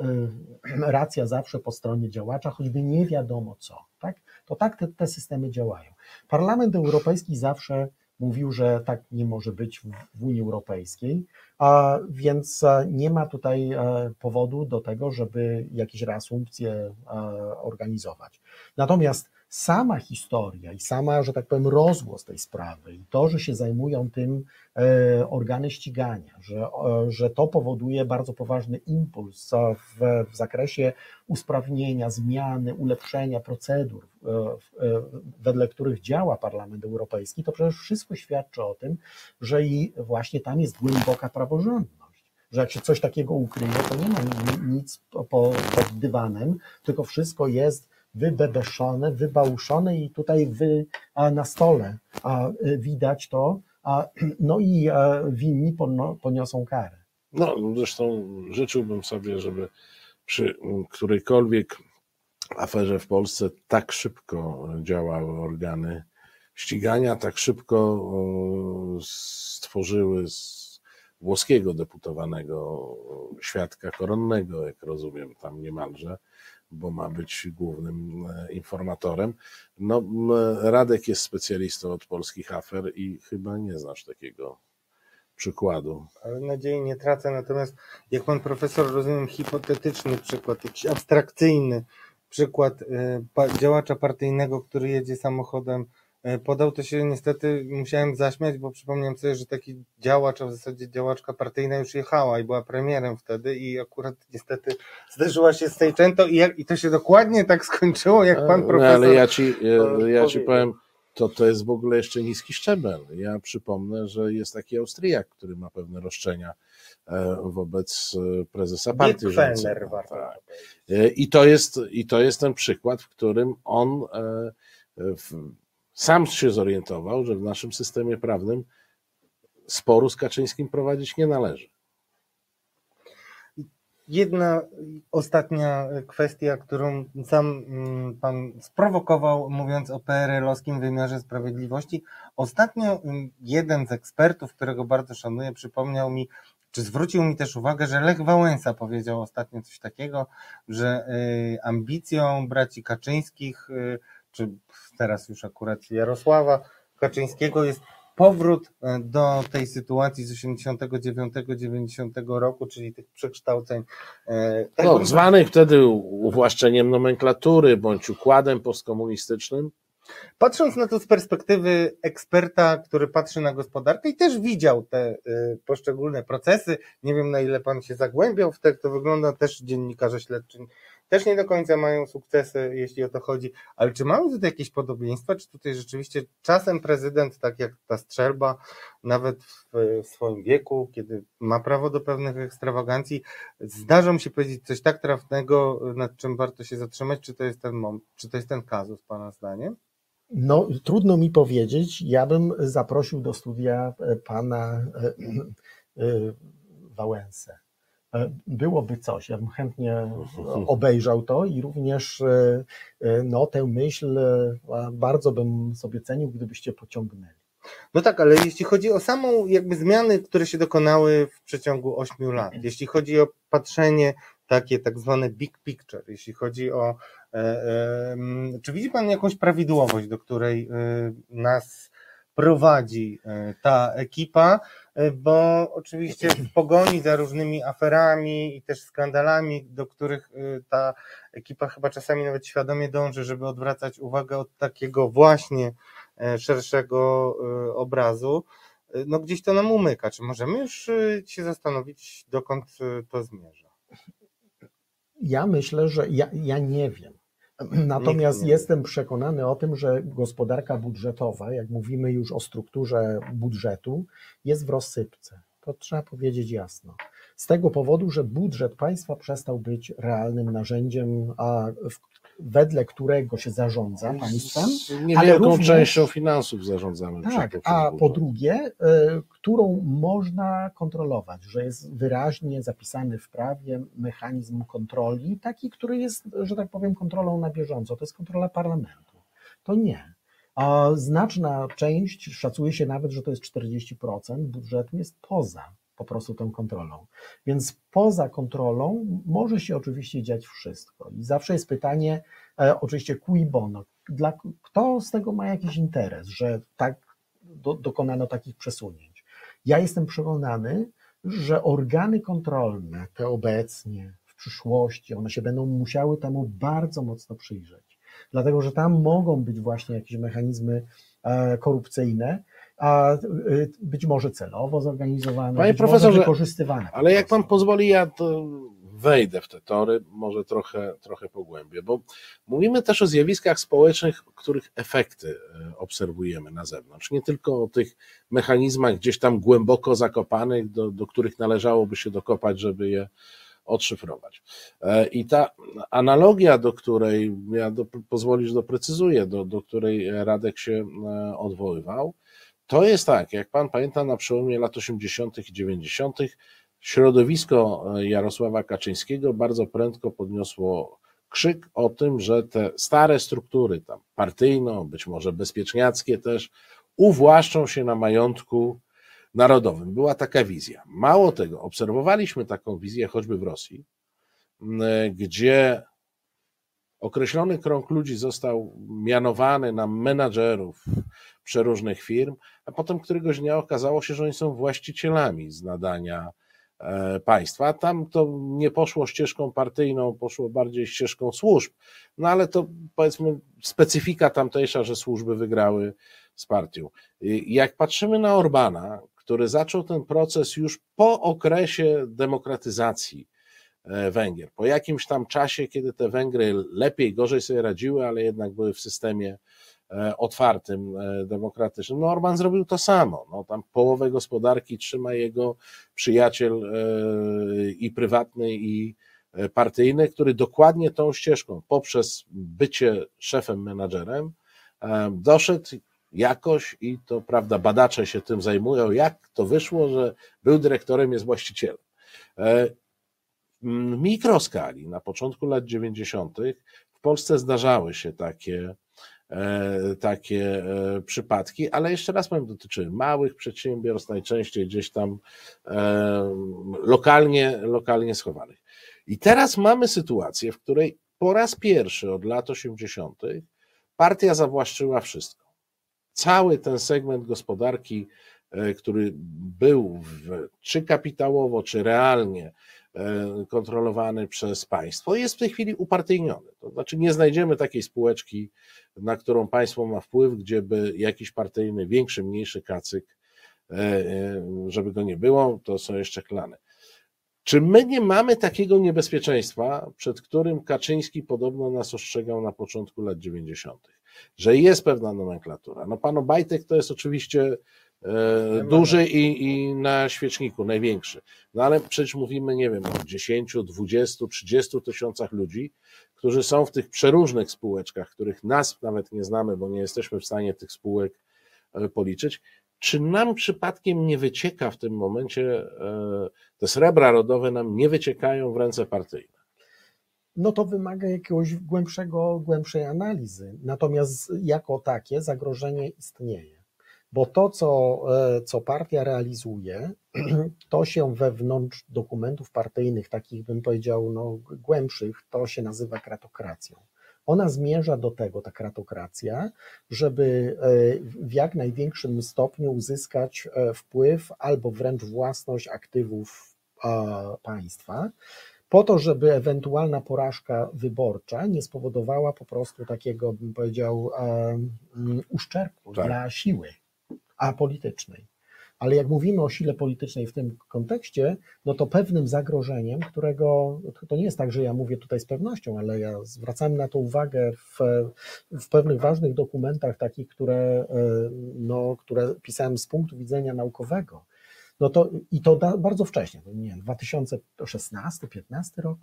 racja zawsze po stronie działacza, choćby nie wiadomo co. Tak? To tak te, te systemy działają. Parlament Europejski zawsze mówił, że tak nie może być w Unii Europejskiej, a więc e, nie ma tutaj e, powodu do tego, żeby jakieś reasumpcje e, organizować. Natomiast sama historia i sama, że tak powiem, rozgłos tej sprawy i to, że się zajmują tym e, organy ścigania, że, że to powoduje bardzo poważny impuls w, w zakresie usprawnienia, zmiany, ulepszenia procedur, e, e, wedle których działa Parlament Europejski, to przecież wszystko świadczy o tym, że i właśnie tam jest głęboka praworządność że jak się coś takiego ukryje, to nie ma nic pod dywanem, tylko wszystko jest wybebeszone, wybałuszone i tutaj wy, a na stole a, y, widać to, a, no i a, winni poniosą karę. No, zresztą życzyłbym sobie, żeby przy którejkolwiek aferze w Polsce tak szybko działały organy ścigania, tak szybko stworzyły włoskiego deputowanego świadka koronnego, jak rozumiem, tam niemalże, bo ma być głównym e, informatorem. No, Radek jest specjalistą od polskich afer i chyba nie znasz takiego przykładu. Ale nadziei nie tracę, natomiast jak pan profesor, rozumiem, hipotetyczny przykład, jakiś abstrakcyjny przykład e, działacza partyjnego, który jedzie samochodem podał, to się niestety musiałem zaśmiać, bo przypomniałem sobie, że taki działacz, a w zasadzie działaczka partyjna już jechała i była premierem wtedy i akurat niestety zderzyła się z tej częto i, i to się dokładnie tak skończyło, jak pan profesor. No, ale ja ci, ja, ja ci powiem, to to jest w ogóle jeszcze niski szczebel. Ja przypomnę, że jest taki Austriak, który ma pewne roszczenia e, wobec e, prezesa partii rządzącej. Tak. I to jest I to jest ten przykład, w którym on w, sam się zorientował, że w naszym systemie prawnym sporu z Kaczyńskim prowadzić nie należy. Jedna ostatnia kwestia, którą sam mm, pan sprowokował, mówiąc o PRL-owskim wymiarze sprawiedliwości. Ostatnio mm, jeden z ekspertów, którego bardzo szanuję, przypomniał mi, czy zwrócił mi też uwagę, że Lech Wałęsa powiedział ostatnio coś takiego, że y, ambicją braci Kaczyńskich y, czy teraz już akurat Jarosława Kaczyńskiego jest powrót e, do tej sytuacji z 89-90 roku, czyli tych przekształceń. E, no, zwanych wtedy uwłaszczeniem nomenklatury bądź układem postkomunistycznym. Patrząc na to z perspektywy eksperta, który patrzy na gospodarkę i też widział te e, poszczególne procesy, nie wiem na ile pan się zagłębiał w jak to wygląda, też dziennikarze śledczy też nie do końca mają sukcesy, jeśli o to chodzi, ale czy mamy tutaj jakieś podobieństwa, czy tutaj rzeczywiście czasem prezydent, tak jak ta strzelba, nawet w swoim wieku, kiedy ma prawo do pewnych ekstrawagancji, zdarza mu się powiedzieć coś tak trafnego, nad czym warto się zatrzymać, czy to jest ten czy to jest ten kazus, Pana zdaniem? No, trudno mi powiedzieć. Ja bym zaprosił do studia e, pana e, e, Wałęsę. E, byłoby coś. Ja bym chętnie obejrzał to i również e, e, no, tę myśl bardzo bym sobie cenił, gdybyście pociągnęli. No tak, ale jeśli chodzi o samą jakby zmiany, które się dokonały w przeciągu ośmiu lat, jeśli chodzi o patrzenie takie tak zwane big picture, jeśli chodzi o. Czy widzi Pan jakąś prawidłowość, do której nas prowadzi ta ekipa? Bo oczywiście w pogoni za różnymi aferami i też skandalami, do których ta ekipa chyba czasami nawet świadomie dąży, żeby odwracać uwagę od takiego właśnie szerszego obrazu, no gdzieś to nam umyka. Czy możemy już y, się zastanowić, dokąd y, to zmierza? Ja myślę, że ja, ja nie wiem. Natomiast jestem przekonany o tym, że gospodarka budżetowa, jak mówimy już o strukturze budżetu, jest w rozsypce. To trzeba powiedzieć jasno. Z tego powodu, że budżet państwa przestał być realnym narzędziem, a w wedle którego się zarządza państwem. Niewielką również, częścią finansów zarządzamy. Tak, a po drugie, y, którą można kontrolować, że jest wyraźnie zapisany w prawie mechanizm kontroli, taki, który jest, że tak powiem, kontrolą na bieżąco. To jest kontrola parlamentu. To nie. A znaczna część, szacuje się nawet, że to jest 40% budżetu, jest poza po prostu tą kontrolą. Więc poza kontrolą może się oczywiście dziać wszystko. I zawsze jest pytanie, e, oczywiście cui bono, dla, kto z tego ma jakiś interes, że tak do, dokonano takich przesunięć. Ja jestem przekonany, że organy kontrolne, te obecnie, w przyszłości, one się będą musiały temu bardzo mocno przyjrzeć. Dlatego, że tam mogą być właśnie jakieś mechanizmy e, korupcyjne, a y, być może celowo zorganizowane, Panie profesorze, wykorzystywane. Ale jak pan pozwoli, ja to wejdę w te tory, może trochę, trochę pogłębię, bo mówimy też o zjawiskach społecznych, których efekty e, obserwujemy na zewnątrz. Nie tylko o tych mechanizmach gdzieś tam głęboko zakopanych, do, do których należałoby się dokopać, żeby je odszyfrować. E, I ta analogia, do której ja do, pozwolisz doprecyzuję, do, do której Radek się e, odwoływał, to jest tak, jak pan pamięta, na przełomie lat 80. i 90. środowisko e, Jarosława Kaczyńskiego bardzo prędko podniosło krzyk o tym, że te stare struktury, tam partyjno, być może bezpieczniackie też, uwłaszczą się na majątku narodowym. Była taka wizja. Mało tego, obserwowaliśmy taką wizję choćby w Rosji, gdzie określony krąg ludzi został mianowany na menadżerów przeróżnych firm, a potem któregoś dnia okazało się, że oni są właścicielami z nadania e, państwa. Tam to nie poszło ścieżką partyjną, poszło bardziej ścieżką służb, no ale to powiedzmy specyfika tamtejsza, że służby wygrały z partią. Jak patrzymy na Orbana, który zaczął ten proces już po okresie demokratyzacji Węgier, po jakimś tam czasie, kiedy te Węgry lepiej, gorzej sobie radziły, ale jednak były w systemie E, otwartym, e, demokratycznym. No Orban zrobił to samo. No, tam połowę gospodarki trzyma jego przyjaciel e, i prywatny, i partyjny, który dokładnie tą ścieżką, poprzez bycie szefem, menadżerem, doszedł jakoś i to prawda, badacze się tym zajmują, jak to wyszło, że był dyrektorem, jest właścicielem. W mikroskali na początku lat 90. w Polsce zdarzały się takie E, takie e, przypadki, ale jeszcze raz powiem, dotyczy małych przedsiębiorstw, najczęściej gdzieś tam e, lokalnie, lokalnie schowanych. I teraz mamy sytuację, w której po raz pierwszy od lat 80. partia zawłaszczyła wszystko. Cały ten segment gospodarki, który był w, czy kapitałowo, czy realnie E, kontrolowany przez państwo, jest w tej chwili upartyjniony. To znaczy nie znajdziemy takiej spółeczki, na którą państwo ma wpływ, gdzie by jakiś partyjny, większy, mniejszy kacyk, e, e, żeby go nie było, to są jeszcze klany. Czy my nie mamy takiego niebezpieczeństwa, przed którym Kaczyński podobno nas ostrzegał na początku lat 90., że jest pewna nomenklatura? No, pan Obajtek to jest oczywiście E, duży i, i na świeczniku największy. No ale przecież mówimy, nie wiem, o 10, 20, 30 tysiącach ludzi, którzy są w tych przeróżnych spółeczkach, których nas nawet nie znamy, bo nie jesteśmy w stanie tych spółek e, policzyć. Czy nam przypadkiem nie wycieka w tym momencie, e, te srebra rodowe nam nie wyciekają w ręce partyjne? No to wymaga jakiegoś głębszego, głębszej analizy. Natomiast jako takie zagrożenie istnieje. Bo to, co, e, co partia realizuje, to się wewnątrz dokumentów partyjnych, takich bym powiedział no, głębszych, to się nazywa kratokracją. Ona zmierza do tego, ta kratokracja, żeby e, w jak największym stopniu uzyskać e, wpływ albo wręcz własność aktywów państwa, po to, żeby ewentualna porażka wyborcza nie spowodowała po prostu takiego, bym powiedział, uszczerbku tak. dla siły apolitycznej. Ale jak mówimy o sile politycznej w tym kontekście, no to pewnym zagrożeniem, którego to nie jest tak, że ja mówię tutaj z pewnością, ale ja zwracam na to uwagę w, w pewnych ważnych dokumentach, takich, które, e, no, które pisałem z punktu widzenia naukowego. No to, I to da, bardzo wcześnie, nie wiem, 2016-15 rok,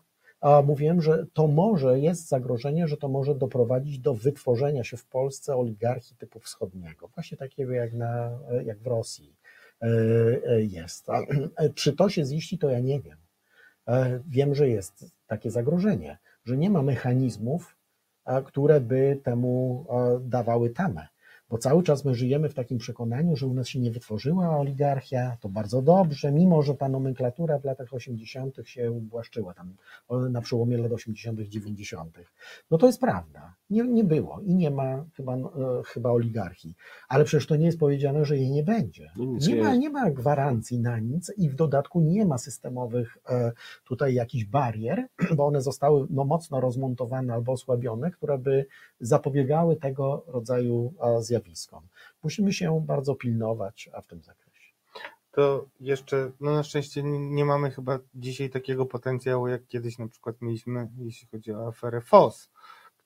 a mówiłem, że to może jest zagrożenie, że to może doprowadzić do wytworzenia się w Polsce oligarchii typu wschodniego, właśnie takiego jak, na, jak w Rosji e, e, jest. A, czy to się ziści, to ja nie wiem. E, wiem, że jest takie zagrożenie, że nie ma mechanizmów, które by temu dawały tamę bo cały czas my żyjemy w takim przekonaniu, że u nas się nie wytworzyła oligarchia, to bardzo dobrze, mimo że ta nomenklatura w latach 80. się ubłaszczyła, tam na przełomie lat 80., 90. No to jest prawda, nie, nie było i nie ma chyba, e, chyba oligarchii, ale przecież to nie jest powiedziane, że jej nie będzie. No nie ma, nie ma gwarancji na nic i w dodatku nie ma systemowych e, tutaj jakichś barier, bo one zostały no, mocno rozmontowane albo osłabione, które by zapobiegały tego rodzaju zjawiskom zjawiskom. Musimy się bardzo pilnować w tym zakresie. To jeszcze, no na szczęście nie mamy chyba dzisiaj takiego potencjału, jak kiedyś na przykład mieliśmy, jeśli chodzi o aferę FOS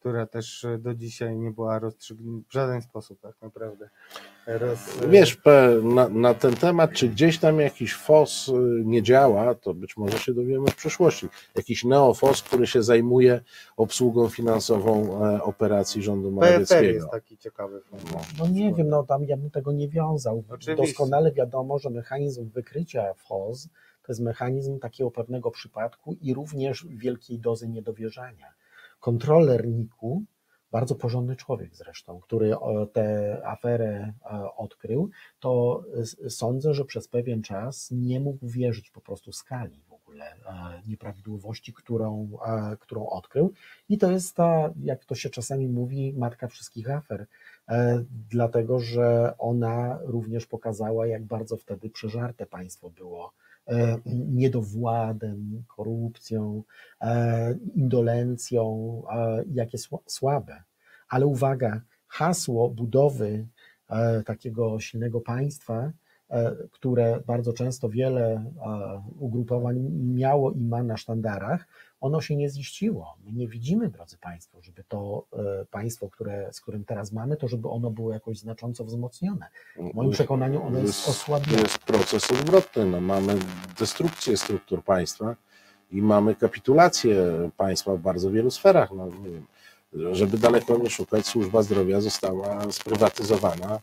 która też e, do dzisiaj nie była rozstrzygnięta w żaden sposób tak naprawdę. Roz... Wiesz, na, na, ten temat, czy gdzieś tam jakiś FOS e, nie działa, to być może się dowiemy w przyszłości. Jakiś neofos, który się zajmuje obsługą finansową e, operacji rządu Morawieckiego. PFR jest taki ciekawy. No, no nie wiem, no tam ja bym tego nie wiązał. Oczywiście. Doskonale wiadomo, że mechanizm wykrycia FOS to jest mechanizm takiego pewnego przypadku i również wielkiej dozy niedowierzania kontroler NIK-u, bardzo porządny człowiek zresztą, który tę aferę e, odkrył, to sądzę, że przez pewien czas nie mógł wierzyć po prostu skali w ogóle e, nieprawidłowości, którą, e, którą odkrył. I to jest ta, jak to się czasami mówi, matka wszystkich afer, dlatego że ona również pokazała, jak bardzo wtedy przeżarte państwo było E, niedowładem, korupcją, e, indolencją, jakie słabe. Ale uwaga, hasło budowy e, takiego silnego państwa, które bardzo często wiele ugrupowań miało i ma na sztandarach, ono się nie ziściło. My nie widzimy, drodzy Państwo, żeby to e, państwo, które, z którym teraz mamy, to żeby ono było jakoś znacząco wzmocnione. W moim przekonaniu ono jest, jest osłabione. To jest proces odwrotny. No, mamy destrukcję struktur państwa i mamy kapitulację państwa w bardzo wielu sferach. No, nie wiem, żeby daleko nie szukać, służba zdrowia została sprywatyzowana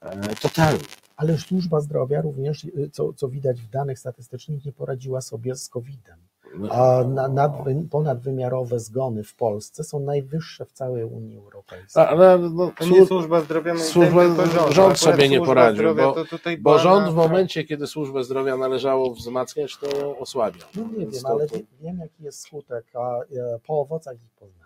e, totalnie. Ale służba zdrowia również, co, co widać w danych statystycznych, nie poradziła sobie z COVID-em. A nad, ponadwymiarowe zgony w Polsce są najwyższe w całej Unii Europejskiej. Ale no, nie służba zdrowia, służba, rząd, rząd sobie nie poradził, bo, bo rząd w momencie, kiedy służbę zdrowia należało wzmacniać, to ją osłabia. No nie wiem, ale wiem jaki jest skutek, a e, po owocach ich poznać.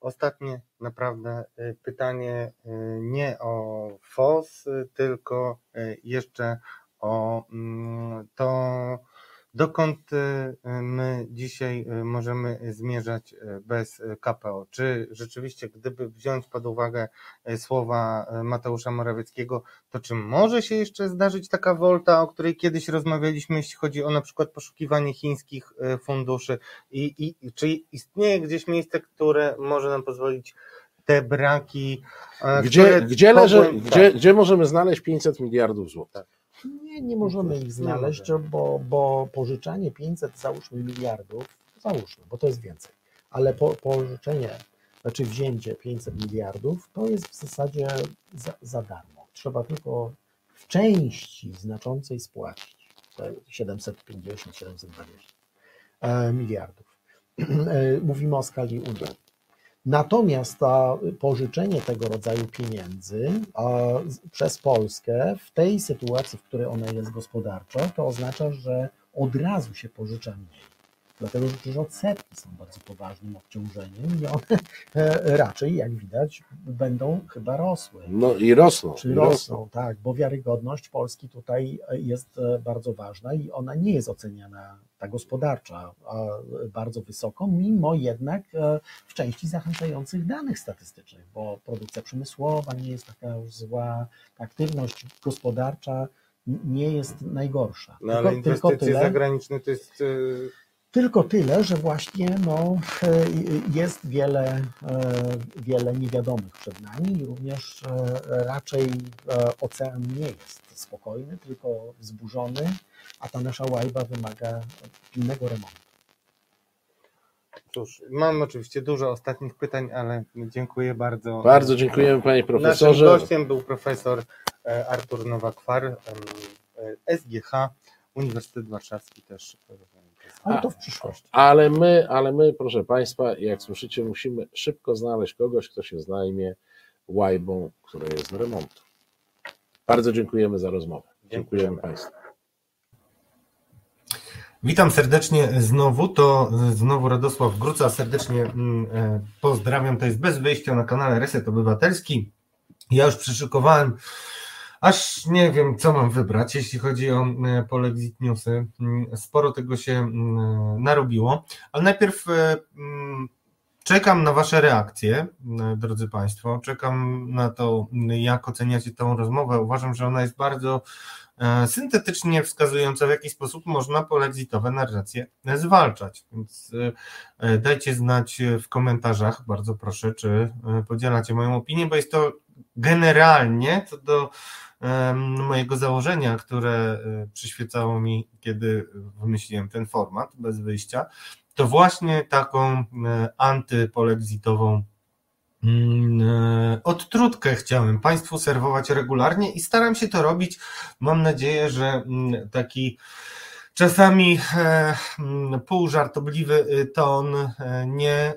Ostatnie naprawdę e, pytanie e, nie o FOS, tylko jeszcze o mm, to Dokąd y, my dzisiaj y, możemy zmierzać y, bez KPO? Czy rzeczywiście, gdyby wziąć pod uwagę słowa Mateusza Morawieckiego, to czy może się jeszcze zdarzyć taka wolta, o której kiedyś rozmawialiśmy, jeśli chodzi o na przykład poszukiwanie chińskich funduszy? I, i czy istnieje gdzieś miejsce, które może nam pozwolić te braki. Gdzie, gdzie, leży, gdzie, gdzie możemy znaleźć 500 miliardów złotych? Tak. Nie, nie możemy ich znaleźć, bo, bo pożyczanie 500, załóżmy miliardów, załóżmy, bo to jest więcej, ale po, pożyczenie, znaczy wzięcie 500 miliardów, to jest w zasadzie za, za darmo. Trzeba tylko w części znaczącej spłacić 750-720 e, miliardów. E, mówimy o skali Unii. Natomiast to pożyczenie tego rodzaju pieniędzy przez Polskę w tej sytuacji, w której ona jest gospodarczo, to oznacza, że od razu się pożycza mniej. Dlatego, że odsetki są bardzo poważnym obciążeniem i one e, raczej, jak widać, będą chyba rosły. No i rosną. Czyli i rosną, rosną, tak, bo wiarygodność Polski tutaj jest e, bardzo ważna i ona nie jest oceniana, ta gospodarcza, bardzo wysoko, mimo jednak e, w części zachęcających danych statystycznych, bo produkcja przemysłowa nie jest taka już zła, aktywność gospodarcza nie jest najgorsza. No, ale tylko, inwestycje tylko tyle, zagraniczne to jest tylko tyle, że właśnie no, e, jest wiele, e, wiele niewiadomych przed nami i również e, raczej ocean nie jest spokojny, tylko wzburzony, a ta nasza łajba wymaga pilnego remontu. Cóż, mam oczywiście dużo ostatnich pytań, ale dziękuję bardzo. Bardzo dziękujemy panie profesorze. Naszym gościem był profesor Artur Nowak-Kwar, SGH, Uniwersytet Warszawski też ale to w przyszłości. Ale my, ale my, proszę Państwa, jak słyszycie, musimy szybko znaleźć kogoś, kto się zajmie łajbą, która jest do remontu. Bardzo dziękujemy za rozmowę. Dziękujemy, dziękujemy Państwu. Witam serdecznie znowu, to znowu Radosław Gruca, serdecznie mm, e, pozdrawiam, to jest Bez Wyjścia na kanale Reset Obywatelski. Ja już przyszykowałem Aż nie wiem, co mam wybrać, jeśli chodzi o e, Polexit Newsy. Mm, sporo tego się mm, narobiło, ale najpierw e, mm, czekam na Wasze reakcje, e, drodzy Państwo. Czekam na to, jak oceniacie tę rozmowę. Uważam, że ona jest bardzo syntetycznie wskazująca, w jaki sposób można polexitowe narracje zwalczać. Więc dajcie znać w komentarzach, bardzo proszę, czy podzielacie moją opinię, bo jest to generalnie co do mojego założenia, które e, przyświecało mi, kiedy wymyśliłem ten format bez wyjścia, to właśnie taką e, antypolexitową mm, e, odtrutkę chciałem Państwu serwować regularnie i staram się to robić. Mam nadzieję, że mm, taki czasami mm, półżartobliwy ton nie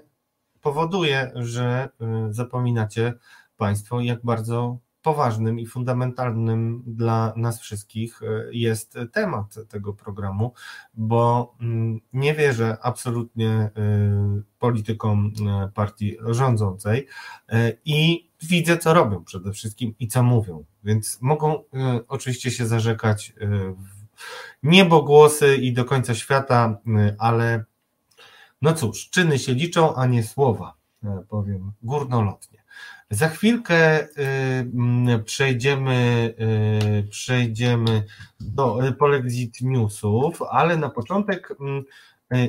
powoduje, że zapominacie Państwo, jak bardzo poważnym i fundamentalnym dla nas wszystkich e, jest temat tego programu, bo mm, nie wierzę absolutnie e, politykom e, partii rządzącej i widzę, co robią przede wszystkim i co mówią. Więc mogą oczywiście się zarzekać niebogłosy i do końca świata, ale no cóż, czyny się liczą, a nie słowa, powiem górnolotnie. Za chwilkę y, mm, przejdziemy, y, przejdziemy do y, Polexit Newsów, ale na początek mm,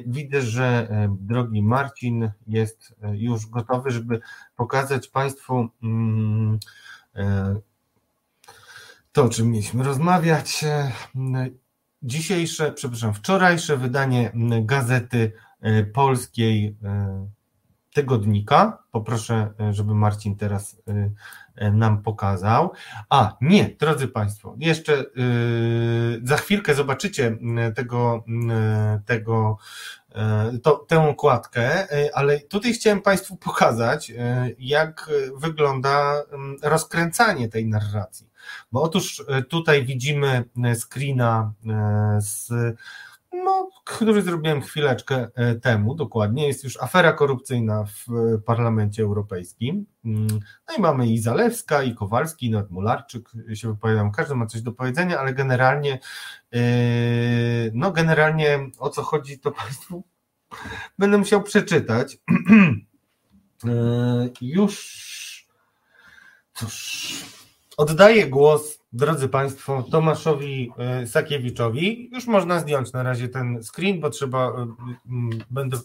widzę, że drogi Marcin jest już gotowy, żeby pokazać Państwu mm, to, o czym mieliśmy rozmawiać. Dzisiejsze, przepraszam, wczorajsze wydanie Gazety Polskiej tygodnika. Poproszę, e, żeby Marcin teraz e, e, nam pokazał. A, nie, drodzy Państwo, jeszcze za chwilkę zobaczycie tego, tego to, tę okładkę, ale tutaj chciałem Państwu pokazać, jak wygląda rozkręcanie tej narracji. Bo otóż tutaj widzimy screena z no, który zrobiłem chwileczkę e, temu, dokładnie. Jest już afera korupcyjna w e, Parlamencie Europejskim. Mm, no i mamy i Zalewska, i Kowalski, i Nadmularczyk się wypowiadają. Każdy ma coś do powiedzenia, ale generalnie, e, no generalnie o co chodzi, to Państwu będę musiał przeczytać. Już, cóż, oddaję głos drodzy Państwo, Tomaszowi e, Sakiewiczowi. Już można zdjąć na razie ten screen, bo trzeba, e, będę,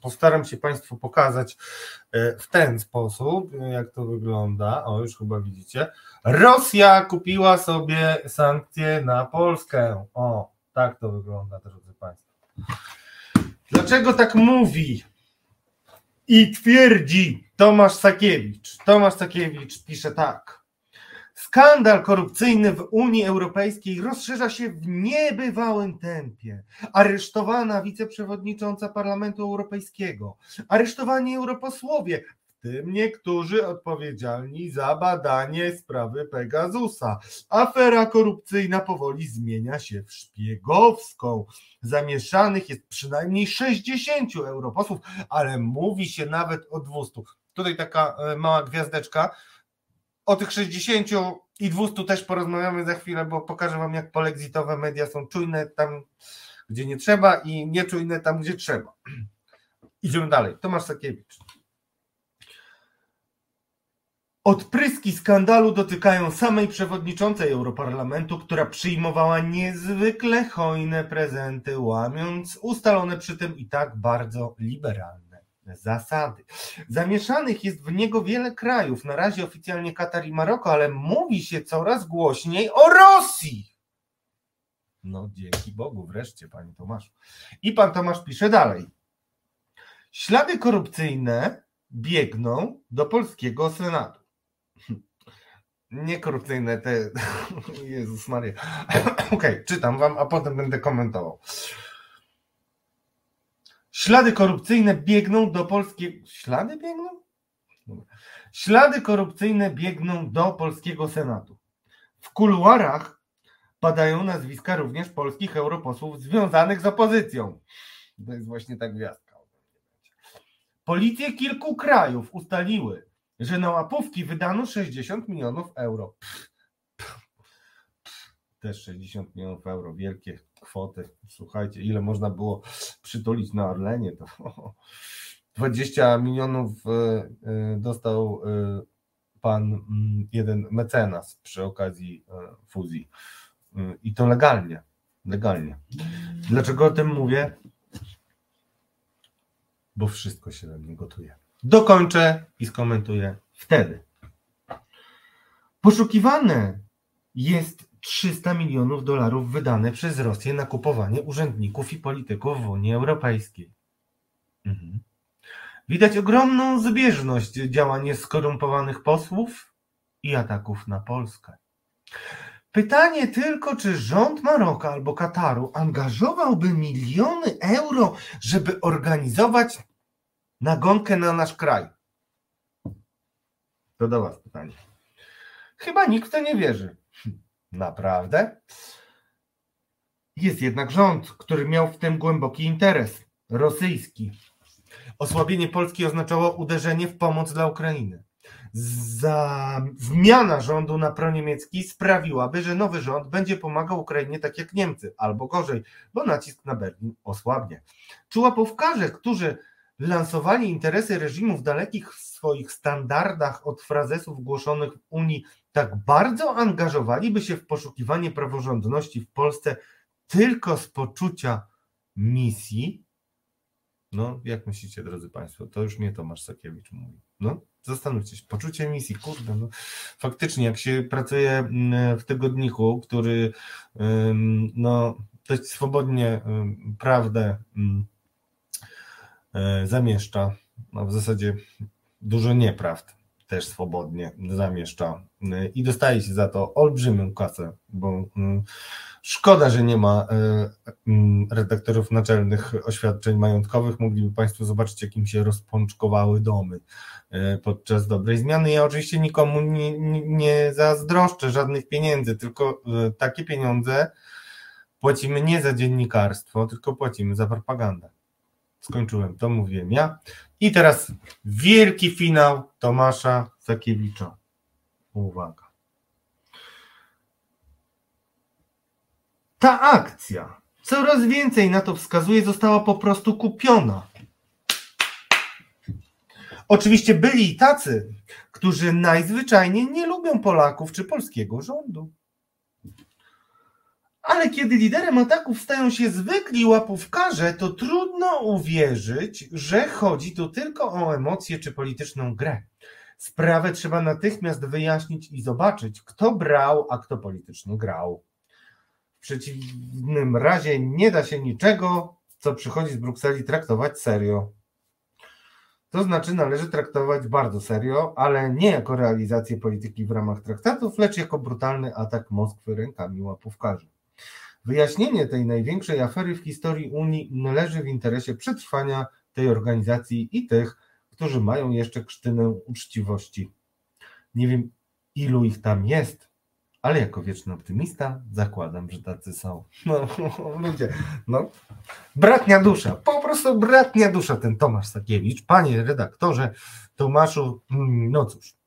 postaram się Państwu pokazać e, w ten sposób, jak to wygląda. O, już chyba widzicie. Rosja kupiła sobie sankcje na Polskę. O, tak to wygląda, drodzy Państwo. Dlaczego tak mówi i twierdzi Tomasz Sakiewicz? Tomasz Sakiewicz pisze tak. Skandal korupcyjny w Unii Europejskiej rozszerza się w niebywałym tempie. Aresztowana wiceprzewodnicząca Parlamentu Europejskiego, aresztowani europosłowie, w tym niektórzy odpowiedzialni za badanie sprawy Pegasusa. Afera korupcyjna powoli zmienia się w szpiegowską. Zamieszanych jest przynajmniej 60 europosłów, ale mówi się nawet o 200. Tutaj taka e, mała gwiazdeczka o tych 60 i 200 też porozmawiamy za chwilę, bo pokażę Wam, jak polexitowe media są czujne tam, gdzie nie trzeba i nieczujne tam, gdzie trzeba. Idziemy dalej. Tomasz Sakiewicz. Odpryski skandalu dotykają samej przewodniczącej Europarlamentu, która przyjmowała niezwykle hojne prezenty, łamiąc ustalone przy tym i tak bardzo liberalne zasady. Zamieszanych jest w niego wiele krajów, na razie oficjalnie Katar i Maroko, ale mówi się coraz głośniej o Rosji. No dzięki Bogu, wreszcie, panie Tomaszu. I pan Tomasz pisze dalej. Ślady korupcyjne biegną do polskiego Senatu. Niekorupcyjne te. Jezus Maria. Okej, okay, czytam wam, a potem będę komentował. Ślady korupcyjne biegną do polskiego. Ślady biegną? Ślady korupcyjne biegną do polskiego Senatu. W kuluarach padają nazwiska również polskich europosłów związanych z opozycją. To jest właśnie ta gwiazdka. Policje kilku krajów ustaliły, że na łapówki wydano 60 milionów euro. Pff, pff, pff, też 60 milionów euro, wielkie kwoty. Słuchajcie, ile można było przytulić na Orlenie, to 20 milionów e, e, dostał e, pan mm, jeden mecenas przy okazji fuzji. I to legalnie. Legalnie. Dlaczego o tym mówię? Bo wszystko się we mnie gotuje. Dokończę i skomentuję wtedy. Poszukiwane jest 300 milionów dolarów wydane przez Rosję na kupowanie urzędników i polityków w Unii Europejskiej. Mhm. Widać ogromną zbieżność działań skorumpowanych posłów i ataków na Polskę. Pytanie tylko, czy rząd Maroka albo Kataru angażowałby miliony euro, żeby organizować nagonkę na nasz kraj? To do Was pytanie. Chyba nikt to nie wierzy. Naprawdę? Jest jednak rząd, który miał w tym głęboki interes rosyjski. Osłabienie Polski oznaczało uderzenie w pomoc dla Ukrainy. Za zmiana rządu na proniemiecki sprawiłaby, że nowy rząd będzie pomagał Ukrainie tak jak Niemcy, albo gorzej, bo nacisk na Berlin osłabnie. Czy łapówkarze, którzy lansowali interesy reżimów dalekich w swoich standardach od frazesów głoszonych w Unii tak bardzo angażowaliby się w poszukiwanie praworządności w Polsce tylko z poczucia misji? No, jak myślicie, drodzy Państwo? To już nie Tomasz Sakiewicz mówi. No, zastanówcie się, poczucie misji, kurde, no, faktycznie, jak się pracuje mm, w tygodniku, który no, dość swobodnie prawdę zamieszcza, no, w zasadzie dużo nieprawd, też swobodnie zamieszcza y, i dostaje się za to olbrzymią kasę, bo y, szkoda, że nie ma y, mm, redaktorów naczelnych oświadczeń majątkowych. Mogliby Państwo zobaczyć, jakim się rozpączkowały domy podczas dobrej zmiany. Ja oczywiście nikomu nie, nie zazdroszczę żadnych pieniędzy, tylko takie pieniądze płacimy nie za dziennikarstwo, tylko płacimy za propagandę. Skończyłem, to mówiłem ja. I teraz wielki finał Tomasza Sakiewicza. Uwaga. Ta akcja, coraz więcej na to wskazuje, została po prostu kupiona. Oczywiście byli tacy, którzy najzwyczajniej nie lubią Polaków czy polskiego rządu. Ale kiedy liderem ataków stają się zwykli łapówkarze, to trudno uwierzyć, że chodzi tu tylko o emocje czy polityczną grę. Sprawę trzeba natychmiast wyjaśnić i zobaczyć, kto brał, a kto politycznie grał. W przeciwnym razie nie da się niczego, co przychodzi z Brukseli, traktować serio. To znaczy należy traktować bardzo serio, ale nie jako realizację polityki w ramach traktatów, lecz jako brutalny atak Moskwy rękami łapówkarzy. Wyjaśnienie tej największej afery w historii Unii leży w interesie przetrwania tej organizacji i tych, którzy mają jeszcze krztynę uczciwości. Nie wiem, ilu ich tam jest, ale jako wieczny optymista zakładam, że tacy są. No, ludzie, no, bratnia dusza, po prostu bratnia dusza ten Tomasz Sakiewicz. Panie redaktorze Tomaszu, mm, no cóż,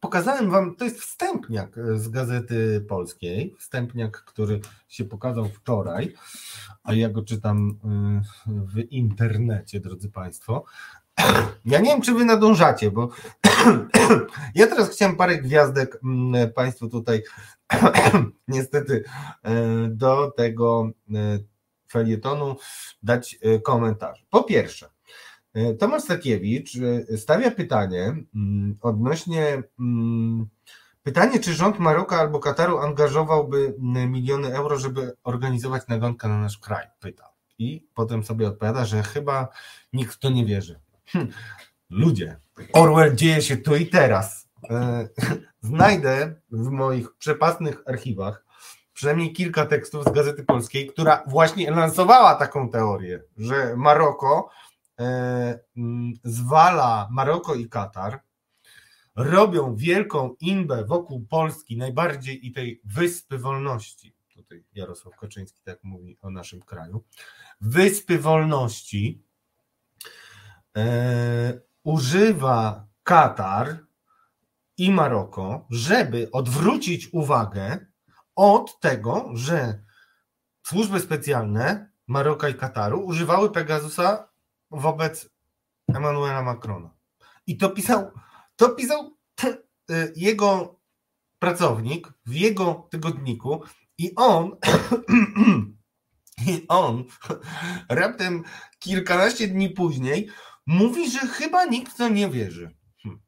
pokazałem wam, to jest wstępniak z Gazety Polskiej, wstępniak, który się pokazał wczoraj, a ja go czytam y, w internecie, drodzy Państwo. Ja nie wiem, czy wy nadążacie, bo ja teraz chciałem parę gwiazdek mm, Państwu tutaj niestety e, do tego e, felietonu dać e, komentarz. Po pierwsze, Tomasz Sakiewicz stawia pytanie mm, odnośnie mm, pytanie, czy rząd Maroka albo Kataru angażowałby miliony euro, żeby organizować nagonkę na nasz kraj, pyta. I potem sobie odpowiada, że chyba nikt w to nie wierzy. Hm. Ludzie, Orwell dzieje się tu i teraz. E, znajdę w moich przepasnych archiwach przynajmniej kilka tekstów z Gazety Polskiej, która właśnie lansowała taką teorię, że Maroko mm, zwala Maroko i Katar, robią wielką imbę wokół Polski, najbardziej i tej wyspy wolności. Tutaj Jarosław Kaczyński tak mówi o naszym kraju. Wyspy wolności e, używa Katar i Maroko, żeby odwrócić uwagę od tego, że służby specjalne Maroka i Kataru używały Pegasusa wobec Emmanuela Macrona. I to pisał, to pisał y, jego pracownik w jego tygodniku i on i on raptem kilkanaście dni później mówi, że chyba nikt w to nie wierzy. Hm.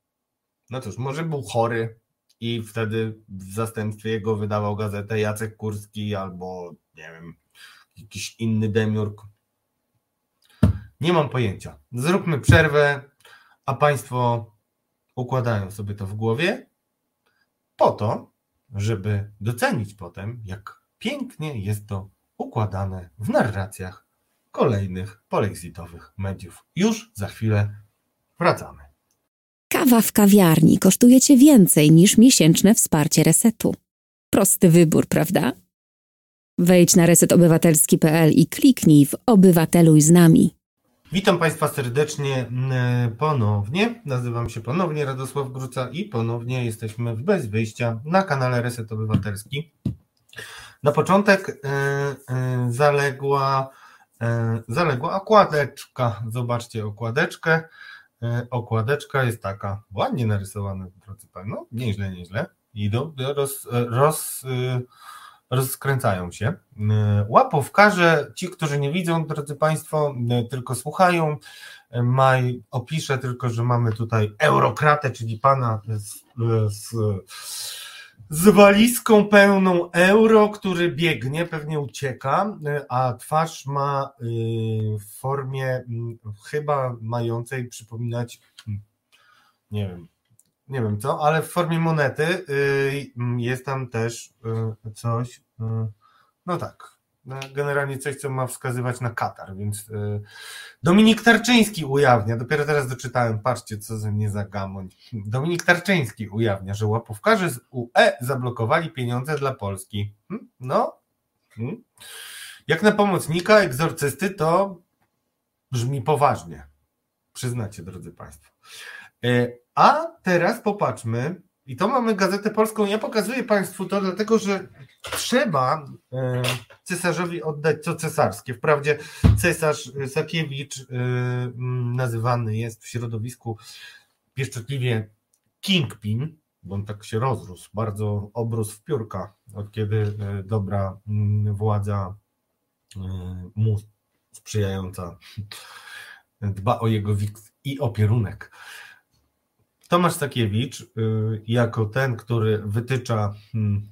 No cóż, może był chory i wtedy w zastępstwie jego wydawał gazetę Jacek Kurski albo nie wiem, jakiś inny demiurg. Nie mam pojęcia. Zróbmy przerwę, a Państwo układają sobie to w głowie po to, żeby docenić potem, jak pięknie jest to układane w narracjach kolejnych polexitowych mediów. Już za chwilę wracamy. Kawa w kawiarni kosztuje Cię więcej niż miesięczne wsparcie resetu. Prosty wybór, prawda? Wejdź na resetobywatelski.pl i kliknij w Obywateluj z nami. Witam Państwa serdecznie mm, ponownie. Nazywam się ponownie Radosław Gruca i ponownie jesteśmy w Bez Wyjścia na kanale Reset Obywatelski. Na początek yy, yy, zaległa E, zaległa okładeczka. Zobaczcie okładeczkę. E, okładeczka jest taka ładnie narysowana, drodzy Państwo. No, nieźle, nieźle. Idą, roz, roz, rozkręcają się. E, łapówkarze, ci, którzy nie widzą, drodzy Państwo, tylko słuchają, maj, opiszę tylko, że mamy tutaj eurokratę, czyli pana z, z z walizką pełną euro, który biegnie, pewnie ucieka, a twarz ma w formie chyba mającej przypominać, nie wiem, nie wiem co, ale w formie monety y, jest tam też y, coś, no tak, generalnie coś, co ma wskazywać na Katar, więc y, Dominik Tarczyński ujawnia, dopiero teraz doczytałem, patrzcie co ze mnie za gamoń. Dominik Tarczyński ujawnia, że łapówkarze z UE zablokowali pieniądze dla Polski. Hm? No, hm? jak na pomocnika egzorcysty to brzmi poważnie. Przyznacie, drodzy Państwo. A teraz popatrzmy, i to mamy Gazetę Polską. Ja pokazuję Państwu to, dlatego że trzeba e, cesarzowi oddać co cesarskie. Wprawdzie cesarz Sakiewicz e, nazywany jest w środowisku pieszczotliwie Kingpin, bo on tak się rozrósł, bardzo obrósł w piórka, od kiedy e, dobra władza mu sprzyjająca dba o jego wik i opierunek. Tomasz Sakiewicz, y, jako ten, który wytycza hmm,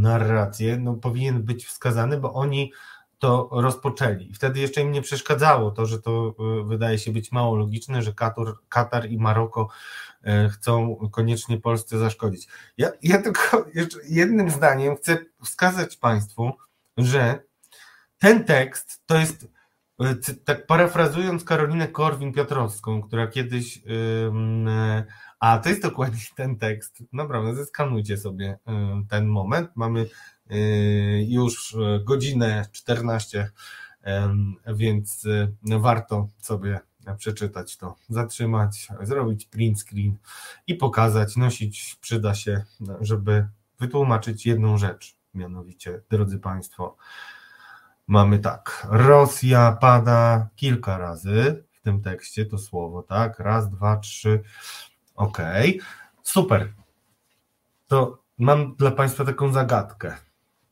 narrację, no, powinien być wskazany, bo oni to rozpoczęli. Wtedy jeszcze im nie przeszkadzało to, że to wydaje się być mało logiczne, że Katar, Katar i Maroko chcą koniecznie Polsce zaszkodzić. Ja, ja tylko jednym zdaniem chcę wskazać Państwu, że ten tekst to jest tak parafrazując Karolinę Korwin-Piotrowską, która kiedyś, a to jest dokładnie ten tekst, naprawdę zeskanujcie sobie ten moment, mamy e, już godzinę 14, więc e, warto sobie przeczytać to, zatrzymać, zrobić print screen i pokazać, nosić przyda się, żeby wytłumaczyć jedną rzecz, mianowicie, drodzy Państwo, mamy tak, Rosja pada kilka razy w tym tekście, to słowo, tak, raz, dwa, trzy, ok, super. To mam dla Państwa taką zagadkę.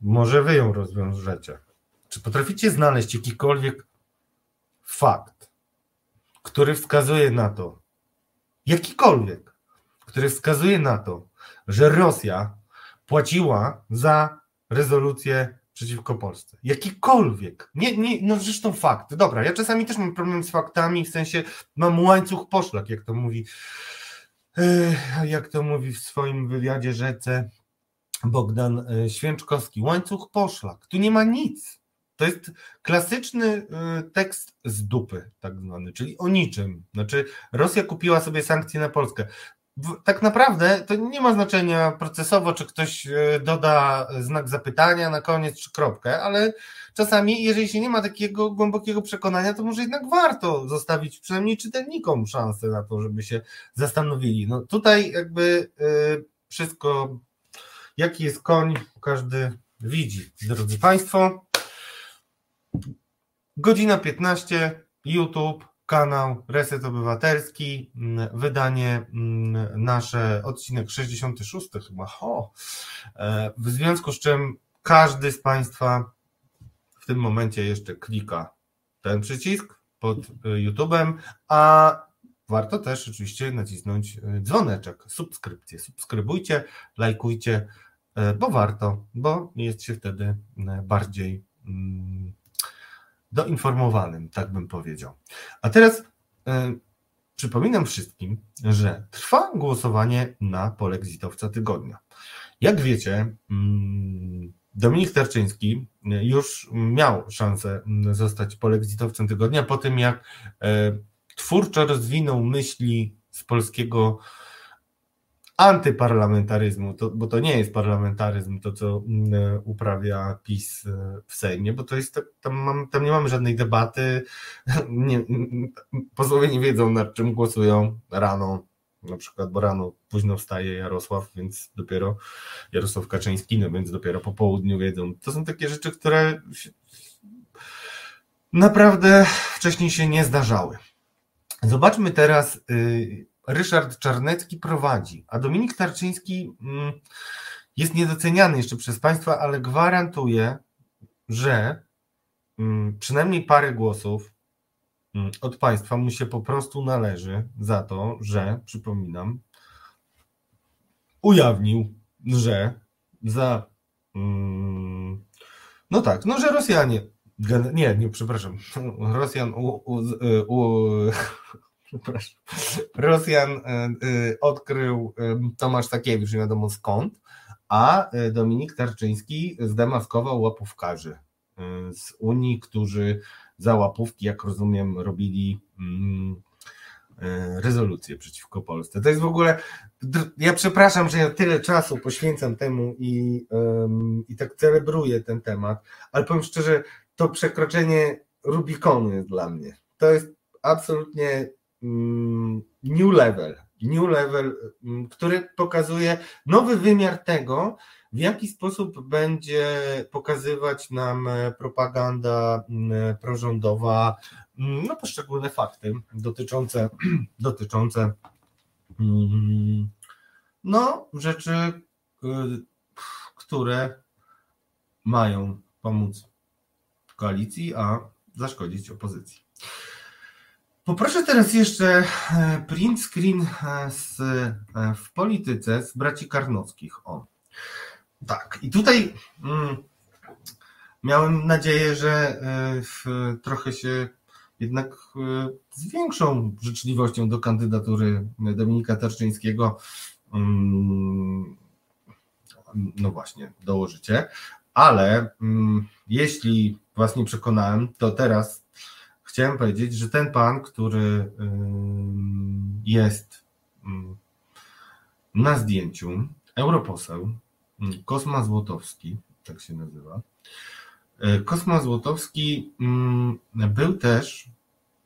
Może Wy ją rozwiążecie. Czy potraficie znaleźć jakikolwiek fakt, który wskazuje na to, jakikolwiek, który wskazuje na to, że Rosja płaciła za rezolucję przeciwko Polsce. Jakikolwiek. Nie, nie, no zresztą fakt. Dobra, ja czasami też mam problem z faktami, w sensie mam łańcuch poszlak, jak to mówi, jak to mówi w swoim wywiadzie rzece Bogdan e, Święczkowski. Łańcuch poszlak. Tu nie ma nic. To jest klasyczny e, tekst z dupy, tak zwany, czyli o niczym. Znaczy, Rosja kupiła sobie sankcje na Polskę tak naprawdę to nie ma znaczenia procesowo, czy ktoś e, doda znak zapytania na koniec, czy kropkę, ale czasami, jeżeli się nie ma takiego głębokiego przekonania, to może jednak warto zostawić przynajmniej czytelnikom szansę na to, żeby się zastanowili. No tutaj jakby e, wszystko, jaki jest koń, każdy widzi. Drodzy Państwo, godzina 15, YouTube, kanał Reset Obywatelski, mm, wydanie mm, nasze, odcinek 66 chyba, ho, e, w związku z czym każdy z Państwa w tym momencie jeszcze klika ten przycisk pod e, YouTube'em, a warto też oczywiście nacisnąć e, dzwoneczek, subskrypcję. Subskrybujcie, lajkujcie, bo warto, bo jest się wtedy bardziej mm, doinformowanym, tak bym powiedział. A teraz e, przypominam wszystkim, że trwa głosowanie na polexitowca tygodnia. Jak wiecie, mm, Dominik Tarczyński już miał szansę zostać polexitowcem tygodnia po tym, jak e, twórczo rozwinął myśli z polskiego antyparlamentaryzmu, to, bo to nie jest parlamentaryzm, to co mm, uprawia PiS e, w Sejmie, bo to jest, tam, mam, tam nie mamy żadnej debaty, nie, posłowie nie wiedzą nad czym głosują rano, na przykład, bo rano późno wstaje Jarosław, więc dopiero Jarosław Kaczyński, no więc dopiero po południu wiedzą. To są takie rzeczy, które naprawdę wcześniej się nie zdarzały. Zobaczmy teraz y, Ryszard Czarnecki prowadzi, a Dominik Tarczyński mm, jest niedoceniany jeszcze przez Państwa, ale gwarantuję, że mm, przynajmniej parę głosów mm, od Państwa mu się po prostu należy za to, że, przypominam, ujawnił, że za. No tak, no że Rosjanie. Nie, nie, przepraszam. Rosjan u, u, u, przepraszam, Rosjan e, e, odkrył e, Tomasz Sakiewicz, nie wiadomo skąd, a Dominik Tarczyński zdemaskował łapówkarzy z Unii, którzy za łapówki, jak rozumiem, robili mm, rezolucję przeciwko Polsce. To jest w ogóle, ja przepraszam, że ja tyle czasu poświęcam temu i, i tak celebruję ten temat, ale powiem szczerze, to przekroczenie Rubikonu jest dla mnie. To jest absolutnie new level. New level, mm, który pokazuje nowy wymiar tego, w jaki sposób będzie pokazywać nam e, propaganda mm, prorządowa no, poszczególne fakty dotyczące, dotyczące no, rzeczy, y, które mają pomóc koalicji, a zaszkodzić opozycji. Poproszę teraz jeszcze e, print screen e, z, e, w polityce z braci Karnockich. O. Tak, i tutaj mm, miałem nadzieję, że trochę się jednak z większą życzliwością do kandydatury Dominika Tarczyńskiego mm, no właśnie, dołożycie. Ale mm, jeśli Was nie przekonałem, to teraz chciałem powiedzieć, że ten pan, który jest na zdjęciu, europoseł, Kosma Złotowski, tak się nazywa. E, Kosma Złotowski był też,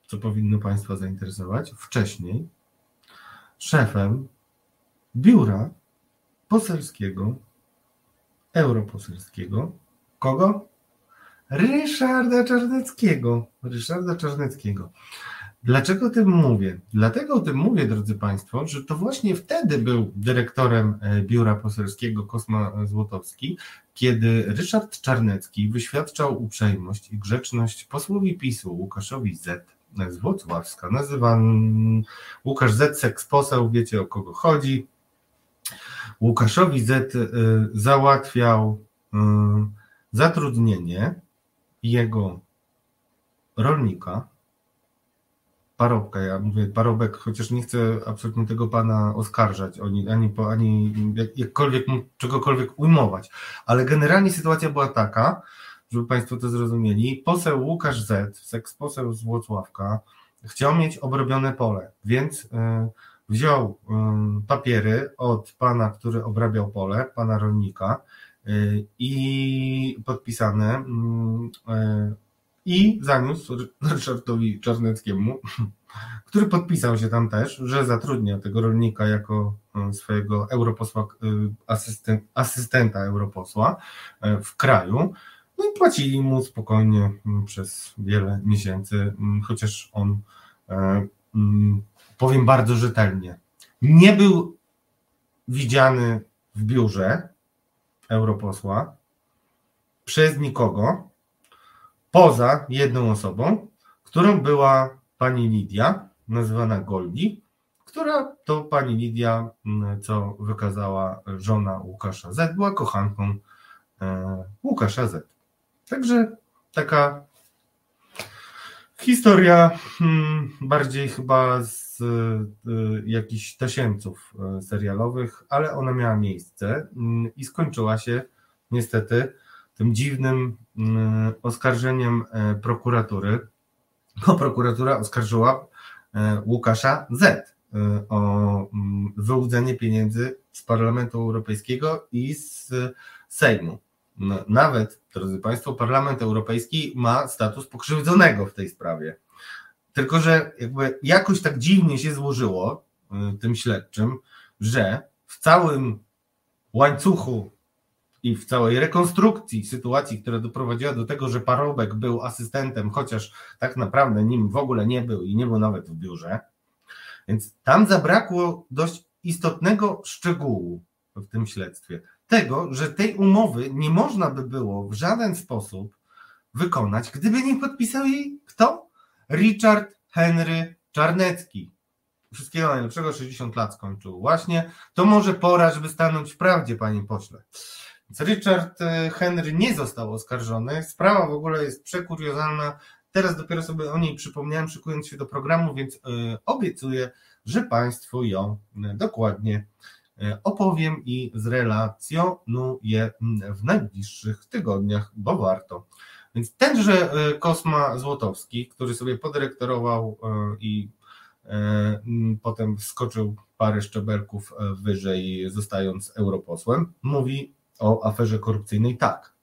co powinno Państwa zainteresować, wcześniej szefem biura poselskiego, europoselskiego. Kogo? Ryszarda Czarneckiego. Ryszarda Czarneckiego. Dlaczego o tym mówię? Dlatego o tym mówię, drodzy Państwo, że to właśnie wtedy był dyrektorem e, biura poselskiego Kosma Złotowski, kiedy Ryszard Czarnecki wyświadczał uprzejmość i grzeczność posłowi PiSu Łukaszowi Z. z Włocławska. Nazywam Łukasz Z. seksposeł, wiecie o kogo chodzi. Łukaszowi Z. Y, załatwiał y, zatrudnienie jego rolnika, parobka, ja mówię parobek, chociaż nie chcę absolutnie tego pana oskarżać, ani, ani, ani jakkolwiek czegokolwiek ujmować, ale generalnie sytuacja była taka, żeby Państwo to zrozumieli, poseł Łukasz Z, seksposeł z Włocławka, chciał mieć obrobione pole, więc y, wziął papiery od pana, który obrabiał pole, pana rolnika i podpisane y, i zaniósł Ryszardowi Czarneckiemu, który podpisał się tam też, że zatrudnia tego rolnika jako swojego europosła, asystent, asystenta europosła w kraju. No i płacili mu spokojnie przez wiele miesięcy, chociaż on powiem bardzo rzetelnie, nie był widziany w biurze europosła przez nikogo poza jedną osobą, którą była pani Lidia, nazywana Goldi, która to pani Lidia, mm, co wykazała żona Łukasza Z, była kochanką e, Łukasza Z. Także taka historia hmm, bardziej chyba z Y, jakichś tasiemców y, serialowych, ale ona miała miejsce mm, i skończyła się niestety tym dziwnym oskarżeniem prokuratury, bo prokuratura oskarżyła Łukasza Z o mm, wyłudzenie pieniędzy z Parlamentu Europejskiego i z Sejmu. Nawet, drodzy Państwo, Parlament Europejski ma status pokrzywdzonego w tej sprawie. Tylko, że jakby jakoś tak dziwnie się złożyło y, tym śledczym, że w całym łańcuchu i w całej rekonstrukcji sytuacji, która doprowadziła do tego, że Parobek był asystentem, chociaż tak naprawdę nim w ogóle nie był i nie był nawet w biurze, więc tam zabrakło dość istotnego szczegółu w tym śledztwie. Tego, że tej umowy nie można by było w żaden sposób wykonać, gdyby nie podpisał jej kto? Richard Henry Czarnecki. Wszystkiego najlepszego, 60 lat skończył właśnie. To może pora, żeby stanąć w prawdzie, panie pośle. Więc Richard e, Henry nie został oskarżony. Sprawa w ogóle jest przekuriozalna. Teraz dopiero sobie o niej przypomniałem, szykując się do programu, więc e, obiecuję, że Państwu ją e, dokładnie opowiem i zrelacjonuję w najbliższych tygodniach, bo warto. Więc tenże e, Kosma Złotowski, który sobie podyrektorował e, i e, potem skoczył parę szczebelków wyżej, zostając europosłem, mówi o aferze korupcyjnej tak.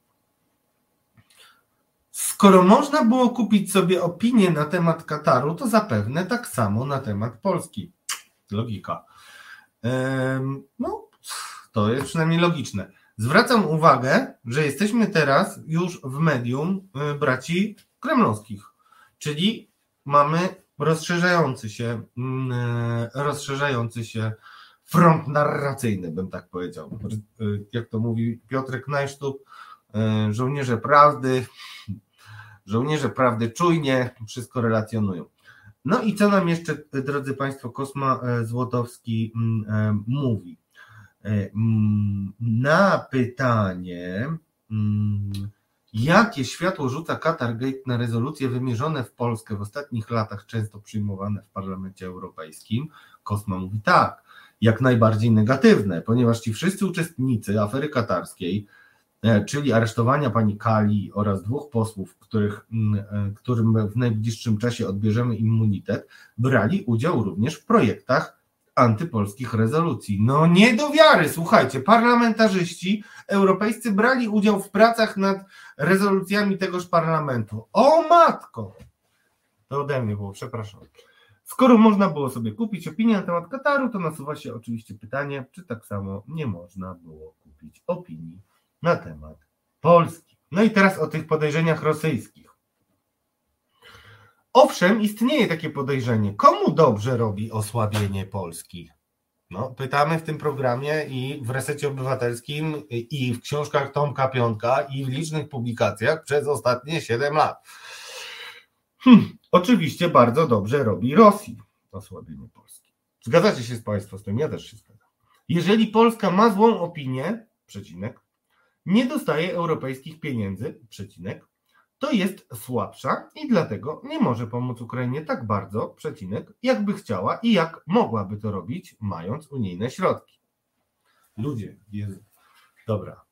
Skoro można było kupić sobie opinię na temat Kataru, to zapewne tak samo na temat Polski. Logika. No, to jest przynajmniej logiczne. Zwracam uwagę, że jesteśmy teraz już w medium y, braci kremlowskich, czyli mamy rozszerzający się, mm, y, rozszerzający się front narracyjny, bym tak powiedział. Y, jak to mówi Piotrek Najsztuk, żołnierze prawdy, żołnierze prawdy czujnie wszystko relacjonują. No i co nam jeszcze, drodzy Państwo, Kosma Złotowski mm, mówi? E, mm, na pytanie, mm, Jakie światło rzuca Qatargate na rezolucje wymierzone w Polskę w ostatnich latach, często przyjmowane w Parlamencie Europejskim? Kosma mówi tak, jak najbardziej negatywne, ponieważ ci wszyscy uczestnicy afery katarskiej, e, czyli aresztowania pani Kali oraz dwóch posłów, których, mm, e, którym w najbliższym czasie odbierzemy immunitet, brali udział również w projektach antypolskich rezolucji. No nie do wiary, słuchajcie, parlamentarzyści europejscy brali udział w pracach nad rezolucjami tegoż parlamentu. O matko! To ode mnie było, przepraszam. Skoro można było sobie kupić opinię na temat Kataru, to nasuwa się oczywiście pytanie, czy tak samo nie można było kupić opinii na temat Polski. No i teraz o tych podejrzeniach rosyjskich. Owszem, istnieje takie podejrzenie. Komu dobrze robi osłabienie Polski? No, pytamy w tym programie i w resecie obywatelskim, i w książkach Tomka Piątka, i w licznych publikacjach przez ostatnie 7 lat. Hmm, oczywiście bardzo dobrze robi Rosji osłabienie Polski. Zgadzacie się z Państwo z tym? Ja też się zgadzam. Jeżeli Polska ma złą opinię, przecinek, nie dostaje europejskich pieniędzy, przecinek, to jest słabsza i dlatego nie może pomóc Ukrainie tak bardzo, przecinek, jakby chciała i jak mogłaby to robić, mając unijne środki. Ludzie, Jezu. Dobra.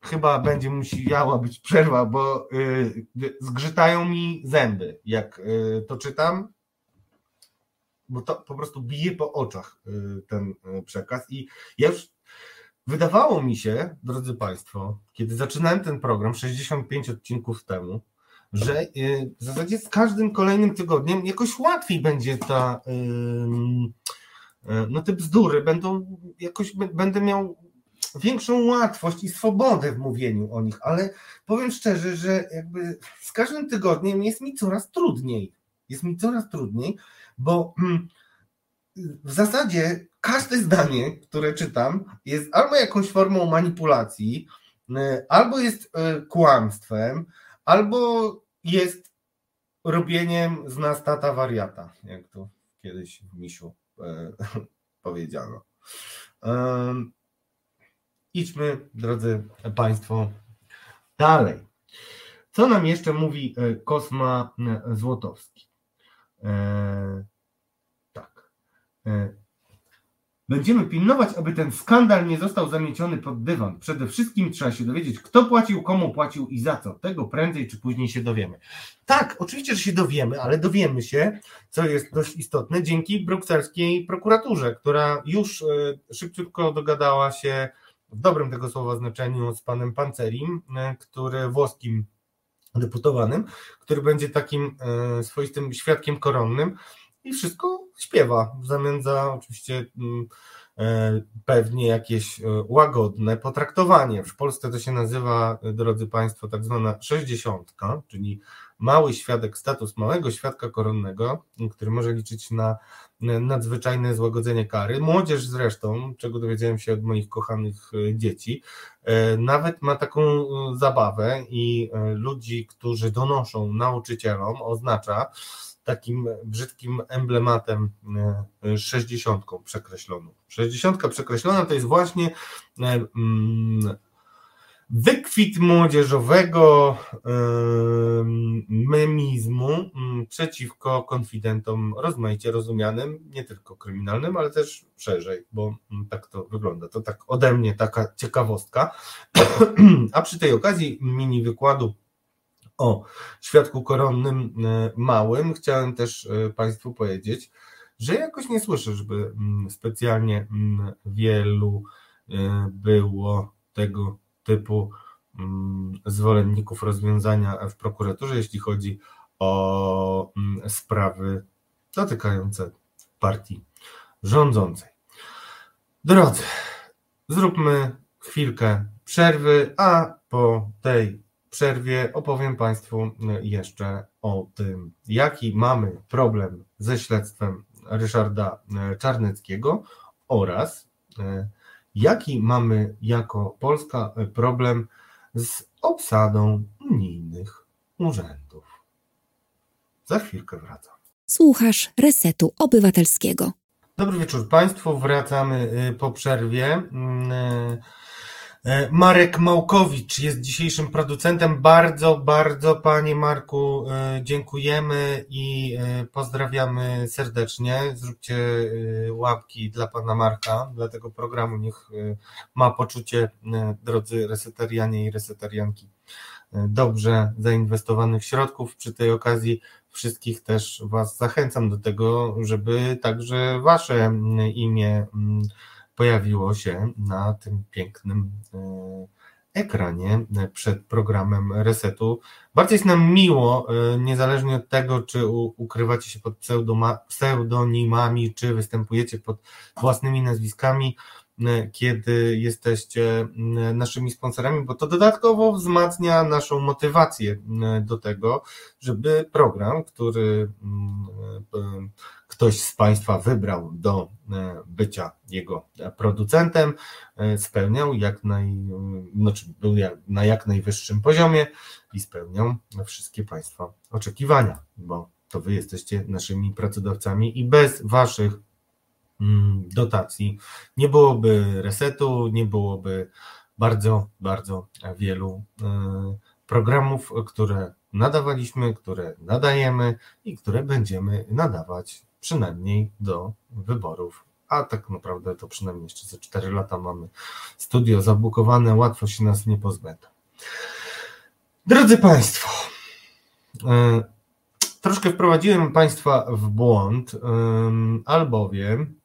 Chyba będzie musiała być przerwa, bo y, zgrzytają mi zęby, jak y, to czytam, bo to po prostu bije po oczach y, ten y, przekaz i ja już Wydawało mi się, drodzy Państwo, kiedy zaczynałem ten program 65 odcinków temu, że y, w zasadzie z każdym kolejnym tygodniem jakoś łatwiej będzie ta, no te bzdury będą jakoś, będę miał większą łatwość i swobodę w mówieniu o nich, ale powiem szczerze, że jakby z każdym tygodniem jest mi coraz trudniej. Jest mi coraz trudniej, bo w zasadzie każde zdanie, które czytam, jest albo jakąś formą manipulacji, y, albo jest y, kłamstwem, albo jest robieniem z nas tata wariata, jak to kiedyś w misiu y, powiedziano. Idźmy, drodzy Państwo, dalej. Co nam jeszcze mówi Kosma Złotowski? E, będziemy pilnować, aby ten skandal nie został zamieciony pod dywan. Przede wszystkim trzeba się dowiedzieć, kto płacił, komu płacił i za co. Tego prędzej czy później się dowiemy. Tak, oczywiście, że się dowiemy, ale dowiemy się, co jest dość istotne, dzięki brukselskiej prokuraturze, która już e, szybciutko dogadała się w dobrym tego słowa znaczeniu z panem Pancerim, e, który włoskim deputowanym, który będzie takim swoistym świadkiem koronnym i wszystko śpiewa w zamian za oczywiście mm, e, pewnie jakieś e, łagodne potraktowanie. W Polsce to się nazywa, drodzy Państwo, tak zwana sześćdziesiątka, czyli mały świadek, status małego świadka koronnego, który może liczyć na nadzwyczajne złagodzenie kary. Młodzież zresztą, czego dowiedziałem się od moich kochanych e, dzieci, nawet ma taką zabawę i ludzi, którzy donoszą nauczycielom, oznacza, takim brzydkim emblematem 60 e, przekreśloną. 60 przekreślona to jest właśnie e, mm, wykwit młodzieżowego e, memizmu mm, przeciwko konfidentom rozmaicie rozumianym, nie tylko kryminalnym, ale też szerzej, bo mm, tak to wygląda. To tak ode mnie taka ciekawostka. A przy tej okazji mini wykładu o świadku koronnym e, małym chciałem też e, Państwu powiedzieć, że jakoś nie słyszę, żeby mm, specjalnie mm, wielu e, było tego typu mm, zwolenników rozwiązania w prokuraturze, jeśli chodzi o sprawy dotykające partii rządzącej. Drodzy, zróbmy chwilkę przerwy, a po tej przerwie opowiem Państwu e, jeszcze o tym, jaki mamy problem ze śledztwem Ryszarda e, Czarneckiego oraz e, jaki mamy jako Polska problem z obsadą unijnych urzędów. Za chwilkę wracam. Słuchasz Resetu Obywatelskiego. Dobry wieczór Państwu. Wracamy po przerwie. E, Marek Małkowicz jest dzisiejszym producentem. Bardzo, bardzo Panie Marku e, dziękujemy i e, pozdrawiamy serdecznie. Zróbcie łapki dla Pana Marka, dla tego programu. Niech ma poczucie, drodzy resetarianie i resetarianki, dobrze zainwestowanych środków. Przy tej okazji wszystkich też Was zachęcam do tego, żeby także Wasze imię pojawiło się na tym pięknym e, ekranie przed programem resetu. Bardzo jest nam miło, e, niezależnie od tego, czy ukrywacie się pod pseudonimami, czy występujecie pod własnymi nazwiskami, kiedy jesteście naszymi sponsorami, bo to dodatkowo wzmacnia naszą motywację do tego, żeby program, który ktoś z Państwa wybrał do e, bycia jego producentem, e, spełniał jak naj, znaczy był na jak najwyższym poziomie i spełniał wszystkie Państwa oczekiwania, bo to Wy jesteście naszymi pracodawcami i bez Waszych mm, dotacji nie byłoby resetu, nie byłoby bardzo, bardzo wielu e, programów, które nadawaliśmy, które nadajemy i które będziemy nadawać przynajmniej do wyborów. A tak naprawdę to przynajmniej jeszcze za 4 lata mamy studio zabukowane, łatwo się nas nie pozbędą. Drodzy Państwo, e, troszkę wprowadziłem Państwa w błąd, albowiem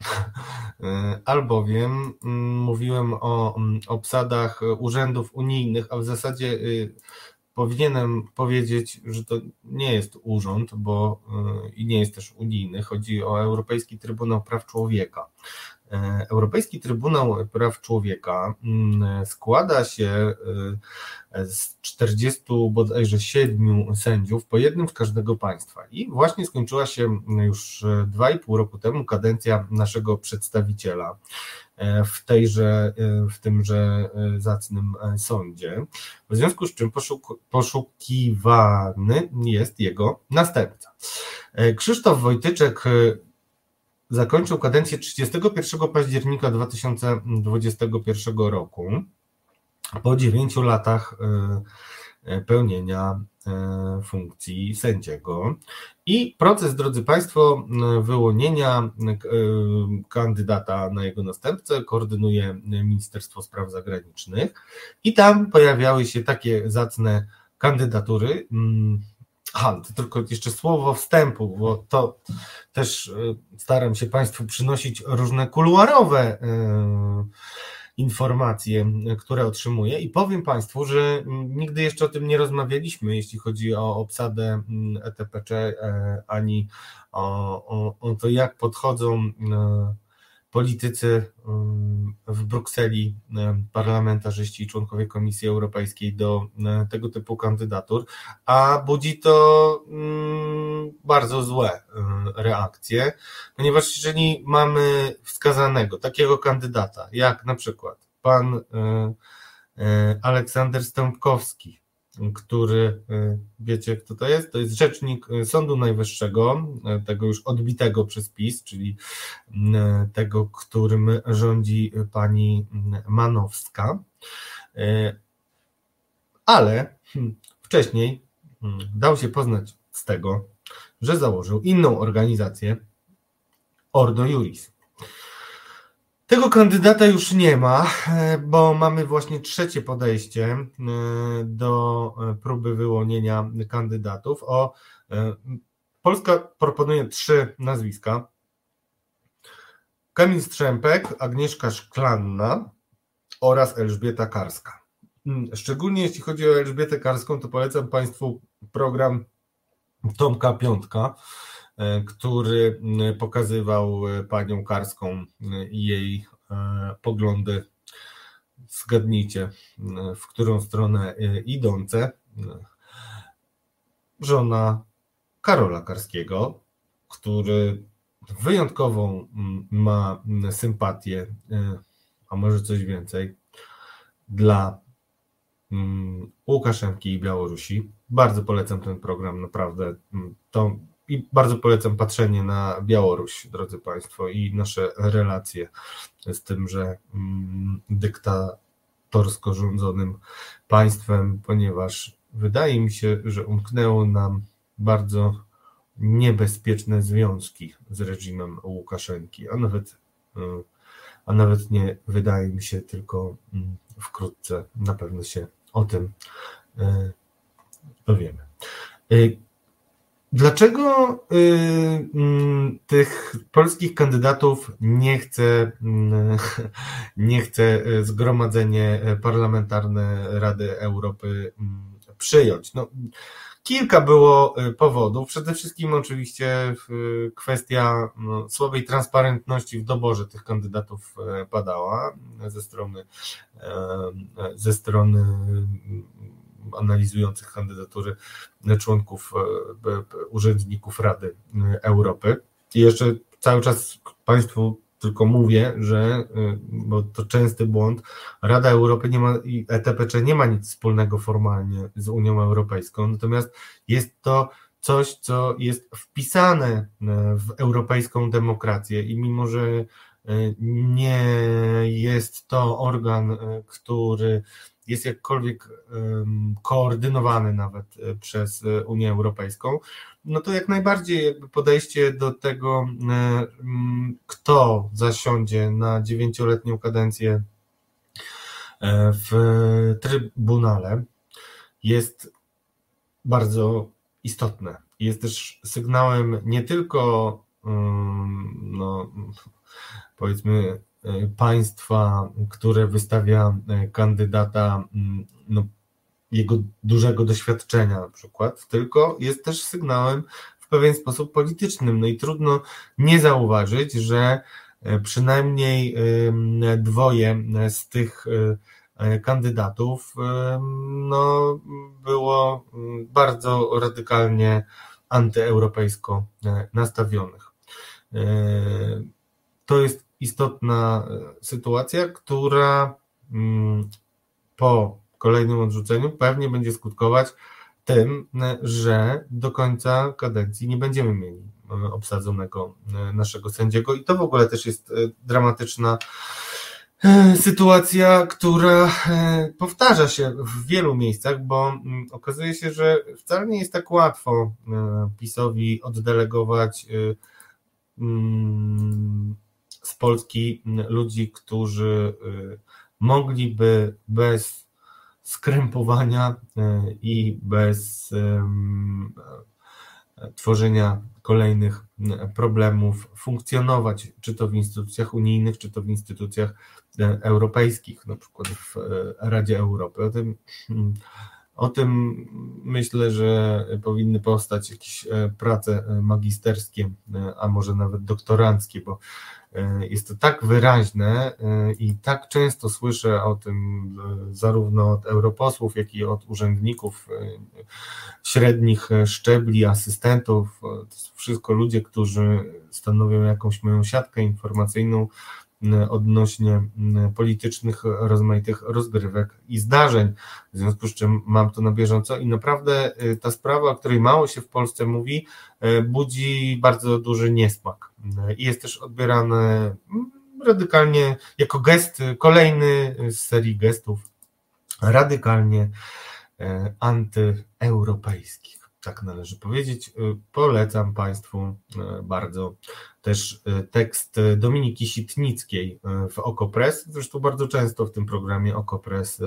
albowiem mm, mówiłem o mm, obsadach urzędów unijnych, a w zasadzie y, powinienem powiedzieć, że to nie jest urząd, bo y, i nie jest też unijny. Chodzi o Europejski Trybunał Praw Człowieka. E, Europejski Trybunał Praw Człowieka mm, składa się y, z 40 bodajże 7 sędziów, po jednym z każdego państwa. I właśnie skończyła się już 2,5 roku temu kadencja naszego przedstawiciela E, w tejże, e, w tymże e, zacnym sądzie, w związku z czym poszuk poszukiwany jest jego następca. Krzysztof Wojtyczek zakończył kadencję 31 października 2021 roku. Po dziewięciu latach pełnienia E, funkcji sędziego. I proces, drodzy Państwo, wyłonienia e, kandydata na jego następcę koordynuje Ministerstwo Spraw Zagranicznych. I tam pojawiały się takie zacne kandydatury. Aha, tylko jeszcze słowo wstępu, bo to też e, staram się Państwu przynosić różne kuluarowe informacje, które otrzymuję. I powiem Państwu, że nigdy jeszcze o tym nie rozmawialiśmy, jeśli chodzi o obsadę ETPC, e, ani o, o, o to, jak podchodzą politycy w Brukseli, parlamentarzyści i członkowie Komisji Europejskiej do tego typu kandydatur, a budzi to bardzo złe reakcje, ponieważ jeżeli mamy wskazanego takiego kandydata, jak na przykład pan e, e, Aleksander Stąpkowski, który y, wiecie, kto to jest? To jest rzecznik y, Sądu Najwyższego, y, tego już odbitego przez PiS, czyli tego, którym rządzi pani Manowska. Ale hmm, wcześniej hmm, dał się poznać z tego, że założył inną organizację, Ordo Juris. Tego kandydata już nie ma, e, bo mamy właśnie trzecie podejście e, do e, próby wyłonienia kandydatów. O, Polska proponuje trzy nazwiska. Kamil Strzępek, Agnieszka Szklanna oraz Elżbieta Karska. Mm, szczególnie jeśli chodzi o Elżbietę Karską, to polecam Państwu program Tomka Piątka który pokazywał e, panią Karską i jej e, poglądy. Zgadnijcie, w którą stronę idące. Żona Karola Karskiego, który wyjątkową ma sympatię, a może coś więcej, dla Łukaszenki i Białorusi. Bardzo polecam ten program, naprawdę. To i bardzo polecam patrzenie na Białoruś, drodzy Państwo, i nasze relacje z tym, że mm, dyktatorsko rządzonym państwem, ponieważ wydaje mi się, że umknęło nam bardzo niebezpieczne związki z reżimem Łukaszenki, a nawet, y, a nawet nie wydaje mi się, tylko mm, wkrótce na pewno się o tym y, dowiemy. Y, dlaczego mm, tych polskich kandydatów nie chce, mm, nie chce Zgromadzenie Parlamentarne Rady Europy przyjąć? No, Kilka było y, powodów. Przede wszystkim oczywiście y, kwestia no, słabej transparentności w doborze tych kandydatów y, padała ze strony ze strony analizujących kandydatury członków urzędników Rady Europy. I jeszcze cały czas Państwu tylko mówię, że, bo to częsty błąd, Rada Europy nie ma i ETPC nie ma nic wspólnego formalnie z Unią Europejską, natomiast jest to coś, co jest wpisane w europejską demokrację i mimo, że nie jest to organ, który jest jakkolwiek koordynowany nawet przez Unię Europejską, no to jak najbardziej jakby podejście do tego, e, kto zasiądzie na dziewięcioletnią kadencję e, w Trybunale jest bardzo istotne. Jest też sygnałem nie tylko no, powiedzmy e, państwa, które wystawia kandydata no, jego dużego doświadczenia na przykład, tylko jest też sygnałem w pewien sposób politycznym. No i trudno nie zauważyć, że e, przynajmniej dwoje z tych e, kandydatów no, było bardzo radykalnie antyeuropejsko e, nastawionych. To jest istotna sytuacja, która po kolejnym odrzuceniu pewnie będzie skutkować tym, że do końca kadencji nie będziemy mieli e, obsadzonego e, naszego sędziego. I to w ogóle też jest e, dramatyczna sytuacja, która powtarza się w wielu miejscach, bo mm, okazuje się, że wcale nie jest tak łatwo PiSowi oddelegować mm, z Polski ludzi, którzy mogliby bez skrępowania e, i bez tworzenia kolejnych problemów funkcjonować, czy to w instytucjach unijnych, czy to w instytucjach e, europejskich, na przykład w e, Radzie Europy. O tym, hmm, o tym myślę, że powinny powstać jakieś prace magisterskie, a może nawet doktoranckie, bo E, jest to tak wyraźne e, i tak często słyszę o tym e, zarówno od europosłów, jak i od urzędników średnich szczebli, asystentów. To są wszystko ludzie, którzy stanowią jakąś moją siatkę informacyjną odnośnie politycznych, rozmaitych rozgrywek i zdarzeń, w związku z czym mam to na bieżąco i naprawdę ta sprawa, o której mało się w Polsce mówi, budzi bardzo duży niesmak i jest też odbierane radykalnie jako gest, kolejny z serii gestów radykalnie antyeuropejskich. Tak należy powiedzieć. E, polecam Państwu e, bardzo też tekst Dominiki Sitnickiej w Okopres. Zresztą bardzo często w tym programie Okopres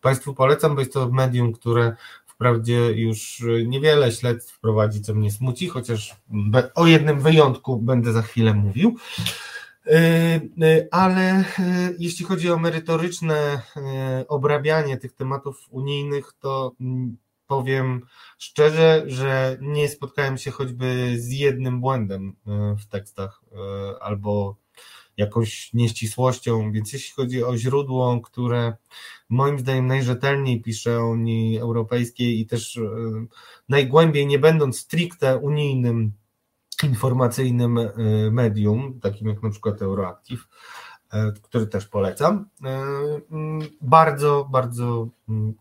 Państwu polecam, bo jest to medium, które Wprawdzie już niewiele śledztw prowadzi, co mnie smuci, chociaż o jednym wyjątku będę za chwilę mówił. Y, y, ale y, jeśli chodzi o merytoryczne obrabianie tych tematów unijnych, to mm, powiem szczerze, że nie spotkałem się choćby z jednym błędem w tekstach albo jakąś nieścisłością, więc jeśli chodzi o źródło, które moim zdaniem najrzetelniej pisze o Unii Europejskiej i też e, najgłębiej, nie będąc stricte unijnym informacyjnym e, medium, takim jak na przykład Euroactiv, e, który też polecam, bardzo, bardzo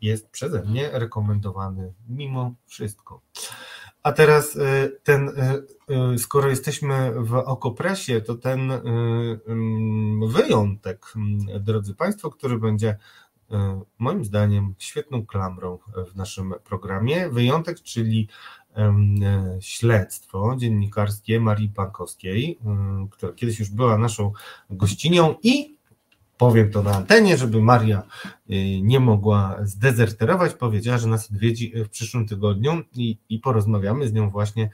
jest przeze mnie rekomendowany mimo wszystko. A teraz ten, skoro jesteśmy w Okopresie, to ten wyjątek, drodzy Państwo, który będzie moim zdaniem świetną klamrą w naszym programie. Wyjątek, czyli śledztwo dziennikarskie Marii Pankowskiej, która kiedyś już była naszą gościnią i powiem to na antenie, żeby Maria y, nie mogła zdezerterować, powiedziała, że nas odwiedzi w przyszłym tygodniu i, i porozmawiamy z nią właśnie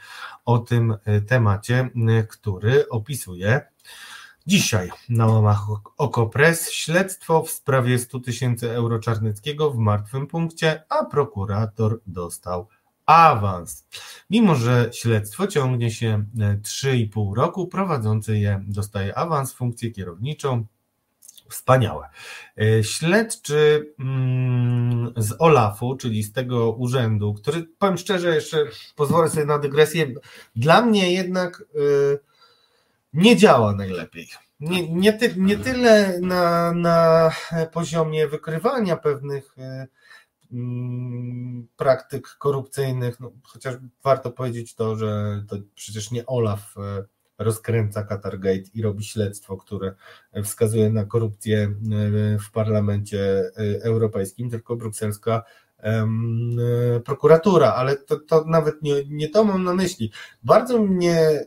o tym y, temacie, który opisuje dzisiaj na łamach Okopres śledztwo w sprawie 100 tysięcy euro Czarneckiego w martwym punkcie, a prokurator dostał awans. Mimo, że śledztwo ciągnie się 3,5 roku, prowadzący je dostaje awans, funkcję kierowniczą, Wspaniałe. E, śledczy mm, z OLAF-u, czyli z tego urzędu, który powiem szczerze, jeszcze pozwolę sobie na dygresję, dla mnie jednak e, nie działa najlepiej. Nie, nie, ty, nie tyle na, na poziomie wykrywania pewnych e, mm, praktyk korupcyjnych, no, chociaż warto powiedzieć to, że to przecież nie OLAF rozkręca Qatargate i robi śledztwo, które wskazuje na korupcję e, w parlamencie e, europejskim, tylko brukselska e, prokuratura, ale to, to nawet nie, nie to mam na myśli. Bardzo mnie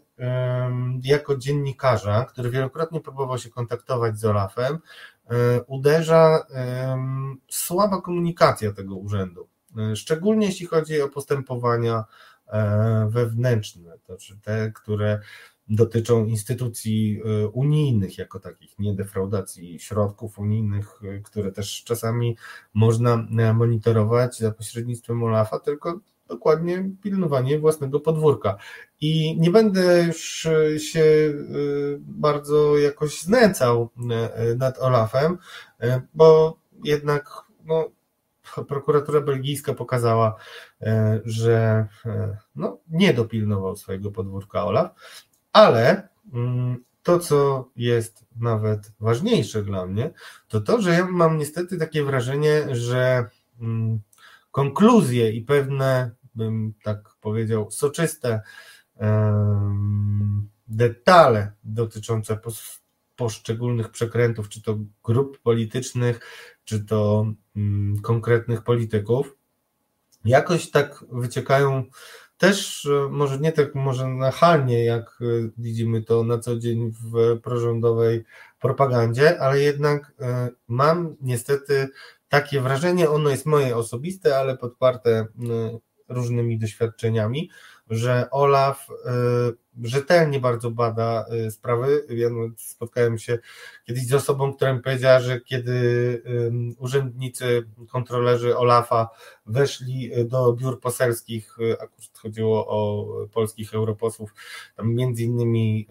jako dziennikarza, który wielokrotnie próbował się kontaktować z Olafem, uderza słaba komunikacja tego urzędu. Szczególnie jeśli chodzi o postępowania wewnętrzne, to znaczy te, które dotyczą instytucji unijnych jako takich, nie defraudacji środków unijnych, które też czasami można e, monitorować za pośrednictwem OLAF-a, tylko dokładnie pilnowanie własnego podwórka. I nie będę już y, się bardzo jakoś znęcał e, nad OLAF-em, e, bo jednak no, prokuratura belgijska pokazała, że no, nie dopilnował swojego podwórka OLAF, ale mm, to, co jest nawet ważniejsze dla mnie, to to, że ja mam niestety takie wrażenie, że mm, konkluzje i pewne, bym tak powiedział, soczyste detale dotyczące poszczególnych przekrętów, czy to grup politycznych, czy to mm, konkretnych polityków, jakoś tak wyciekają też e, może nie tak może nachalnie, jak e, widzimy to na co dzień w prorządowej propagandzie, ale jednak e, mam niestety takie wrażenie, ono jest moje osobiste, ale podparte różnymi doświadczeniami, że Olaf rzetelnie bardzo bada y, sprawy. Ja spotkałem się kiedyś z osobą, która mi powiedziała, że kiedy urzędnicy, kontrolerzy Olafa weszli y, do biur poselskich, y, akurat chodziło o polskich europosłów, tam między innymi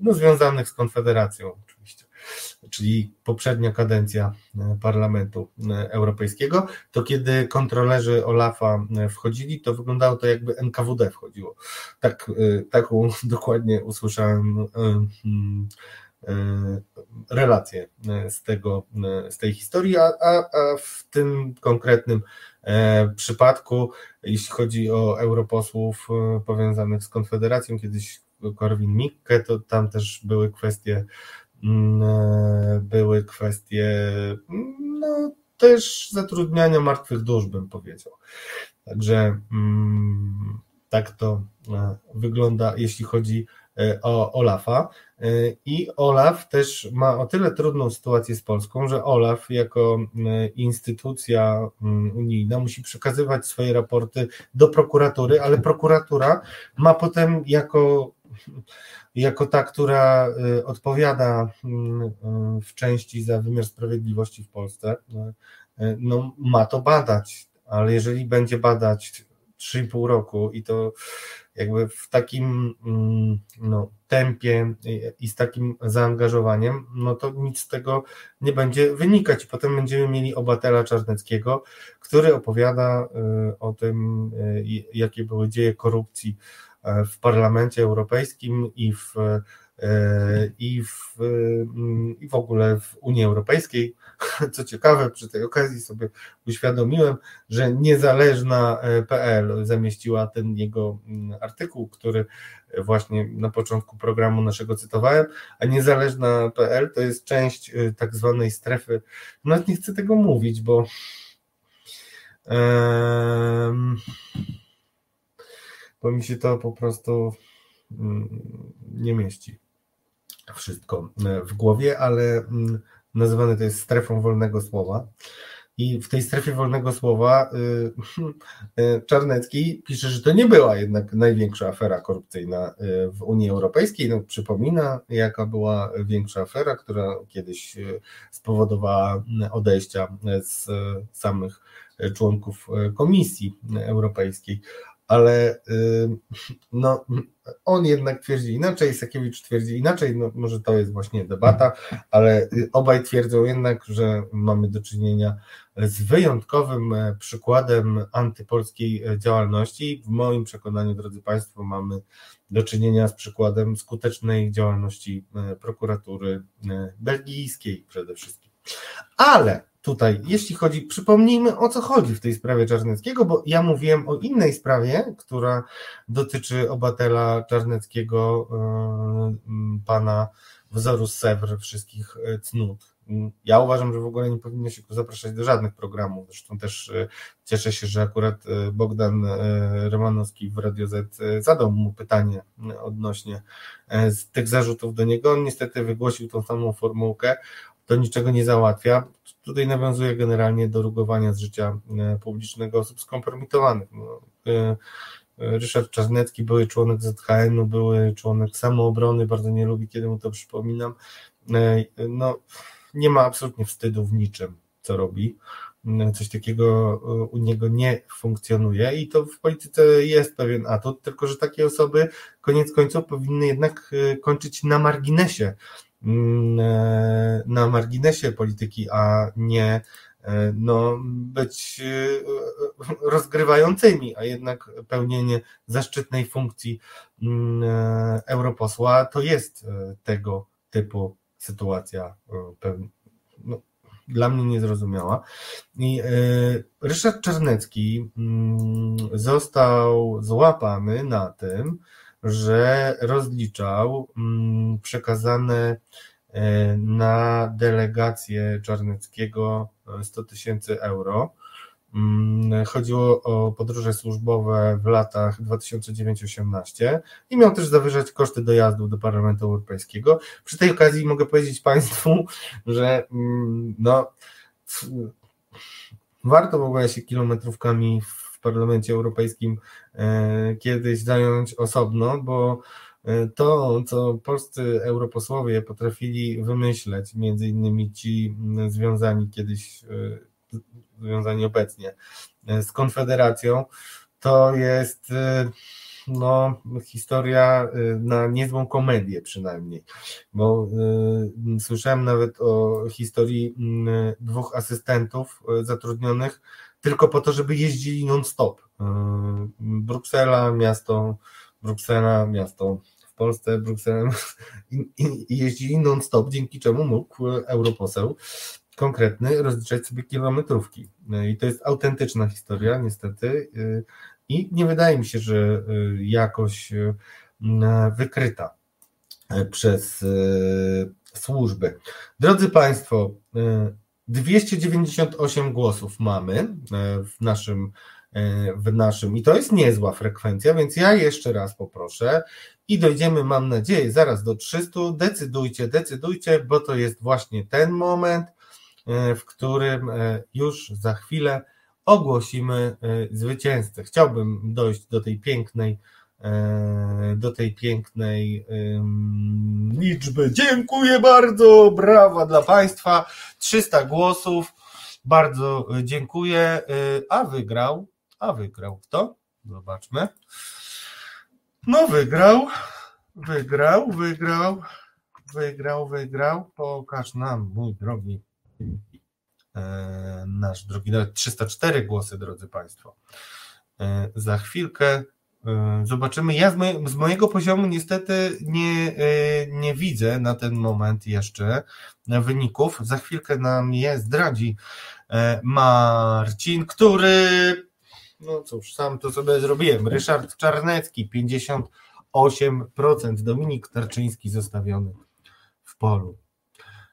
no, związanych z Konfederacją oczywiście czyli poprzednia kadencja e, Parlamentu e, Europejskiego, to kiedy kontrolerzy Olafa e, wchodzili, to wyglądało to jakby NKWD wchodziło. Tak, taką dokładnie usłyszałem hmm, relację z, tego, z tej historii, a, a w tym konkretnym przypadku, jeśli chodzi o europosłów powiązanych z Konfederacją, kiedyś Korwin Mikke, to tam też były kwestie Mm, były kwestie no, też zatrudniania martwych dusz, bym powiedział. Także mm, tak to e, wygląda, jeśli chodzi e, Olafa. I Olaf też ma o tyle trudną sytuację z Polską, że Olaf jako instytucja unijna musi przekazywać swoje raporty do prokuratury, ale prokuratura ma potem jako jako ta, która y, odpowiada w części za wymiar sprawiedliwości w Polsce, no, no ma to badać, ale jeżeli będzie badać 3,5 roku i to jakby w takim mm, no, tempie i z takim zaangażowaniem, no to nic z tego nie będzie wynikać. Potem będziemy mieli obywatela Czarneckiego, który opowiada o tym, jakie były dzieje korupcji w Parlamencie Europejskim i w i w, mm, i w ogóle w Unii Europejskiej. Co ciekawe, przy tej okazji sobie uświadomiłem, że niezależna.pl zamieściła ten jego mm, artykuł, który właśnie na początku programu naszego cytowałem, a niezależna.pl to jest część tak zwanej strefy, nawet nie chcę tego mówić, bo bo mi się to po prostu mm, nie mieści wszystko e, w głowie, ale mm, nazywane to jest strefą wolnego słowa. I w tej strefie wolnego słowa y, y, Czarnecki pisze, że to nie była jednak największa afera korupcyjna y, w Unii Europejskiej. No, przypomina, jaka była większa afera, która kiedyś spowodowała odejścia z samych członków Komisji Europejskiej ale no, on jednak twierdzi inaczej, Sakiewicz twierdzi inaczej, no, może to jest właśnie debata, ale obaj twierdzą jednak, że mamy do czynienia z wyjątkowym e, przykładem antypolskiej e, działalności. W moim przekonaniu, drodzy Państwo, mamy do czynienia z przykładem skutecznej działalności e, prokuratury belgijskiej przede wszystkim. Ale tutaj, jeśli chodzi, przypomnijmy o co chodzi w tej sprawie Czarneckiego, bo ja mówiłem o innej sprawie, która dotyczy obywatela Czarneckiego, pana wzoru Sewr, wszystkich cnót. Ja uważam, że w ogóle nie powinno się zapraszać do żadnych programów. Zresztą też e, cieszę się, że akurat e, Bogdan e, Romanowski w Radio Z zadał mu pytanie odnośnie tych zarzutów do niego. On niestety wygłosił tą samą formułkę. To niczego nie załatwia. Tutaj nawiązuje generalnie do rugowania z życia publicznego osób skompromitowanych. No, Ryszard Czarnecki, były członek ZHN-u, były członek samoobrony, bardzo nie lubi, kiedy mu to przypominam. No, nie ma absolutnie wstydu w niczym, co robi. Coś takiego e, u niego nie funkcjonuje i to w polityce jest pewien atut, tylko że takie osoby koniec końców powinny jednak e, kończyć na marginesie, e, na marginesie polityki, a nie no, być rozgrywającymi, a jednak pełnienie zaszczytnej funkcji mm, europosła to jest tego typu sytuacja e, no, dla mnie niezrozumiała. I e, Ryszard Czarnecki mm, został złapany na tym, że rozliczał mm, przekazane e, na delegację Czarneckiego 100 tysięcy euro Mm, chodziło o podróże służbowe w latach 2009-18 i miał też zawyżać koszty dojazdu do Parlamentu Europejskiego. Przy tej okazji mogę powiedzieć Państwu, że mm, no, warto w ogóle się kilometrówkami w Parlamencie Europejskim e, kiedyś zająć osobno, bo e, to, co polscy europosłowie potrafili wymyśleć, między innymi ci związani kiedyś e, związani obecnie z Konfederacją, to jest no, historia na niezłą komedię przynajmniej, bo y, słyszałem nawet o historii dwóch asystentów zatrudnionych tylko po to, żeby jeździli non-stop. Y, Bruksela, miasto, Bruksela, miasto w Polsce, i jeździli non-stop, dzięki czemu mógł europoseł konkretny rozliczać sobie kilometrówki. I to jest autentyczna historia, niestety. I nie wydaje mi się, że jakoś wykryta przez służby. Drodzy Państwo, 298 głosów mamy w naszym, w naszym, i to jest niezła frekwencja, więc ja jeszcze raz poproszę i dojdziemy, mam nadzieję, zaraz do 300. Decydujcie, decydujcie, bo to jest właśnie ten moment, E, w którym e, już za chwilę ogłosimy e, zwycięzcę. Chciałbym dojść do tej pięknej, do tej pięknej liczby. Dziękuję bardzo, brawa dla Państwa. 300 głosów. Bardzo dziękuję. A wygrał, a wygrał kto? Zobaczmy. No wygrał, wygrał, wygrał, wygrał, wygrał. Pokaż nam, mój drogi E, nasz drogi 304 głosy, drodzy Państwo. E, za chwilkę E, zobaczymy. Ja z, moje, z, mojego poziomu niestety nie, e, nie widzę na ten moment jeszcze wyników. Za chwilkę nam je zdradzi e, Marcin, który, no cóż, sam to sobie zrobiłem. Ryszard Czarnecki, 58%. Dominik Tarczyński zostawiony w polu.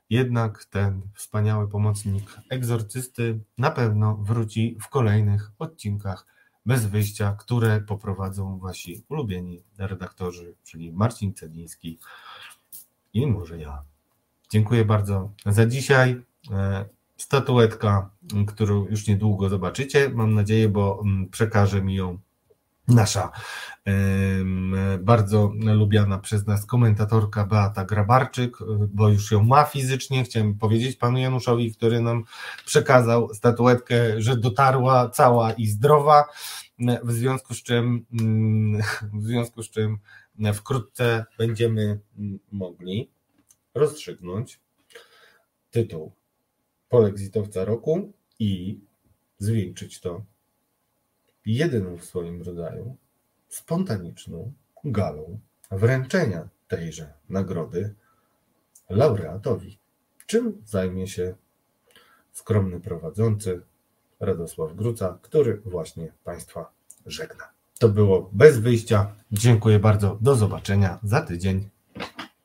Jednak ten wspaniały pomocnik egzorcysty na pewno wróci w kolejnych odcinkach bez wyjścia, które poprowadzą wasi ulubieni redaktorzy, czyli Marcin Celiński i może ja. Dziękuję bardzo za dzisiaj. E, statuetka, którą już niedługo zobaczycie, mam nadzieję, bo mm, przekaże mi ją nasza bardzo lubiana przez nas komentatorka Beata Grabarczyk, bo już ją ma fizycznie. Chciałem powiedzieć panu Januszowi, który nam przekazał statuetkę, że dotarła cała i zdrowa, w związku z czym, w związku z czym wkrótce będziemy mogli rozstrzygnąć tytuł polexitowca roku i zwieńczyć to jedyną w swoim rodzaju spontaniczną galą wręczenia tejże nagrody laureatowi, czym zajmie się skromny prowadzący Radosław Gruca, który właśnie Państwa żegna. To było bez wyjścia. Dziękuję bardzo. Do zobaczenia za tydzień.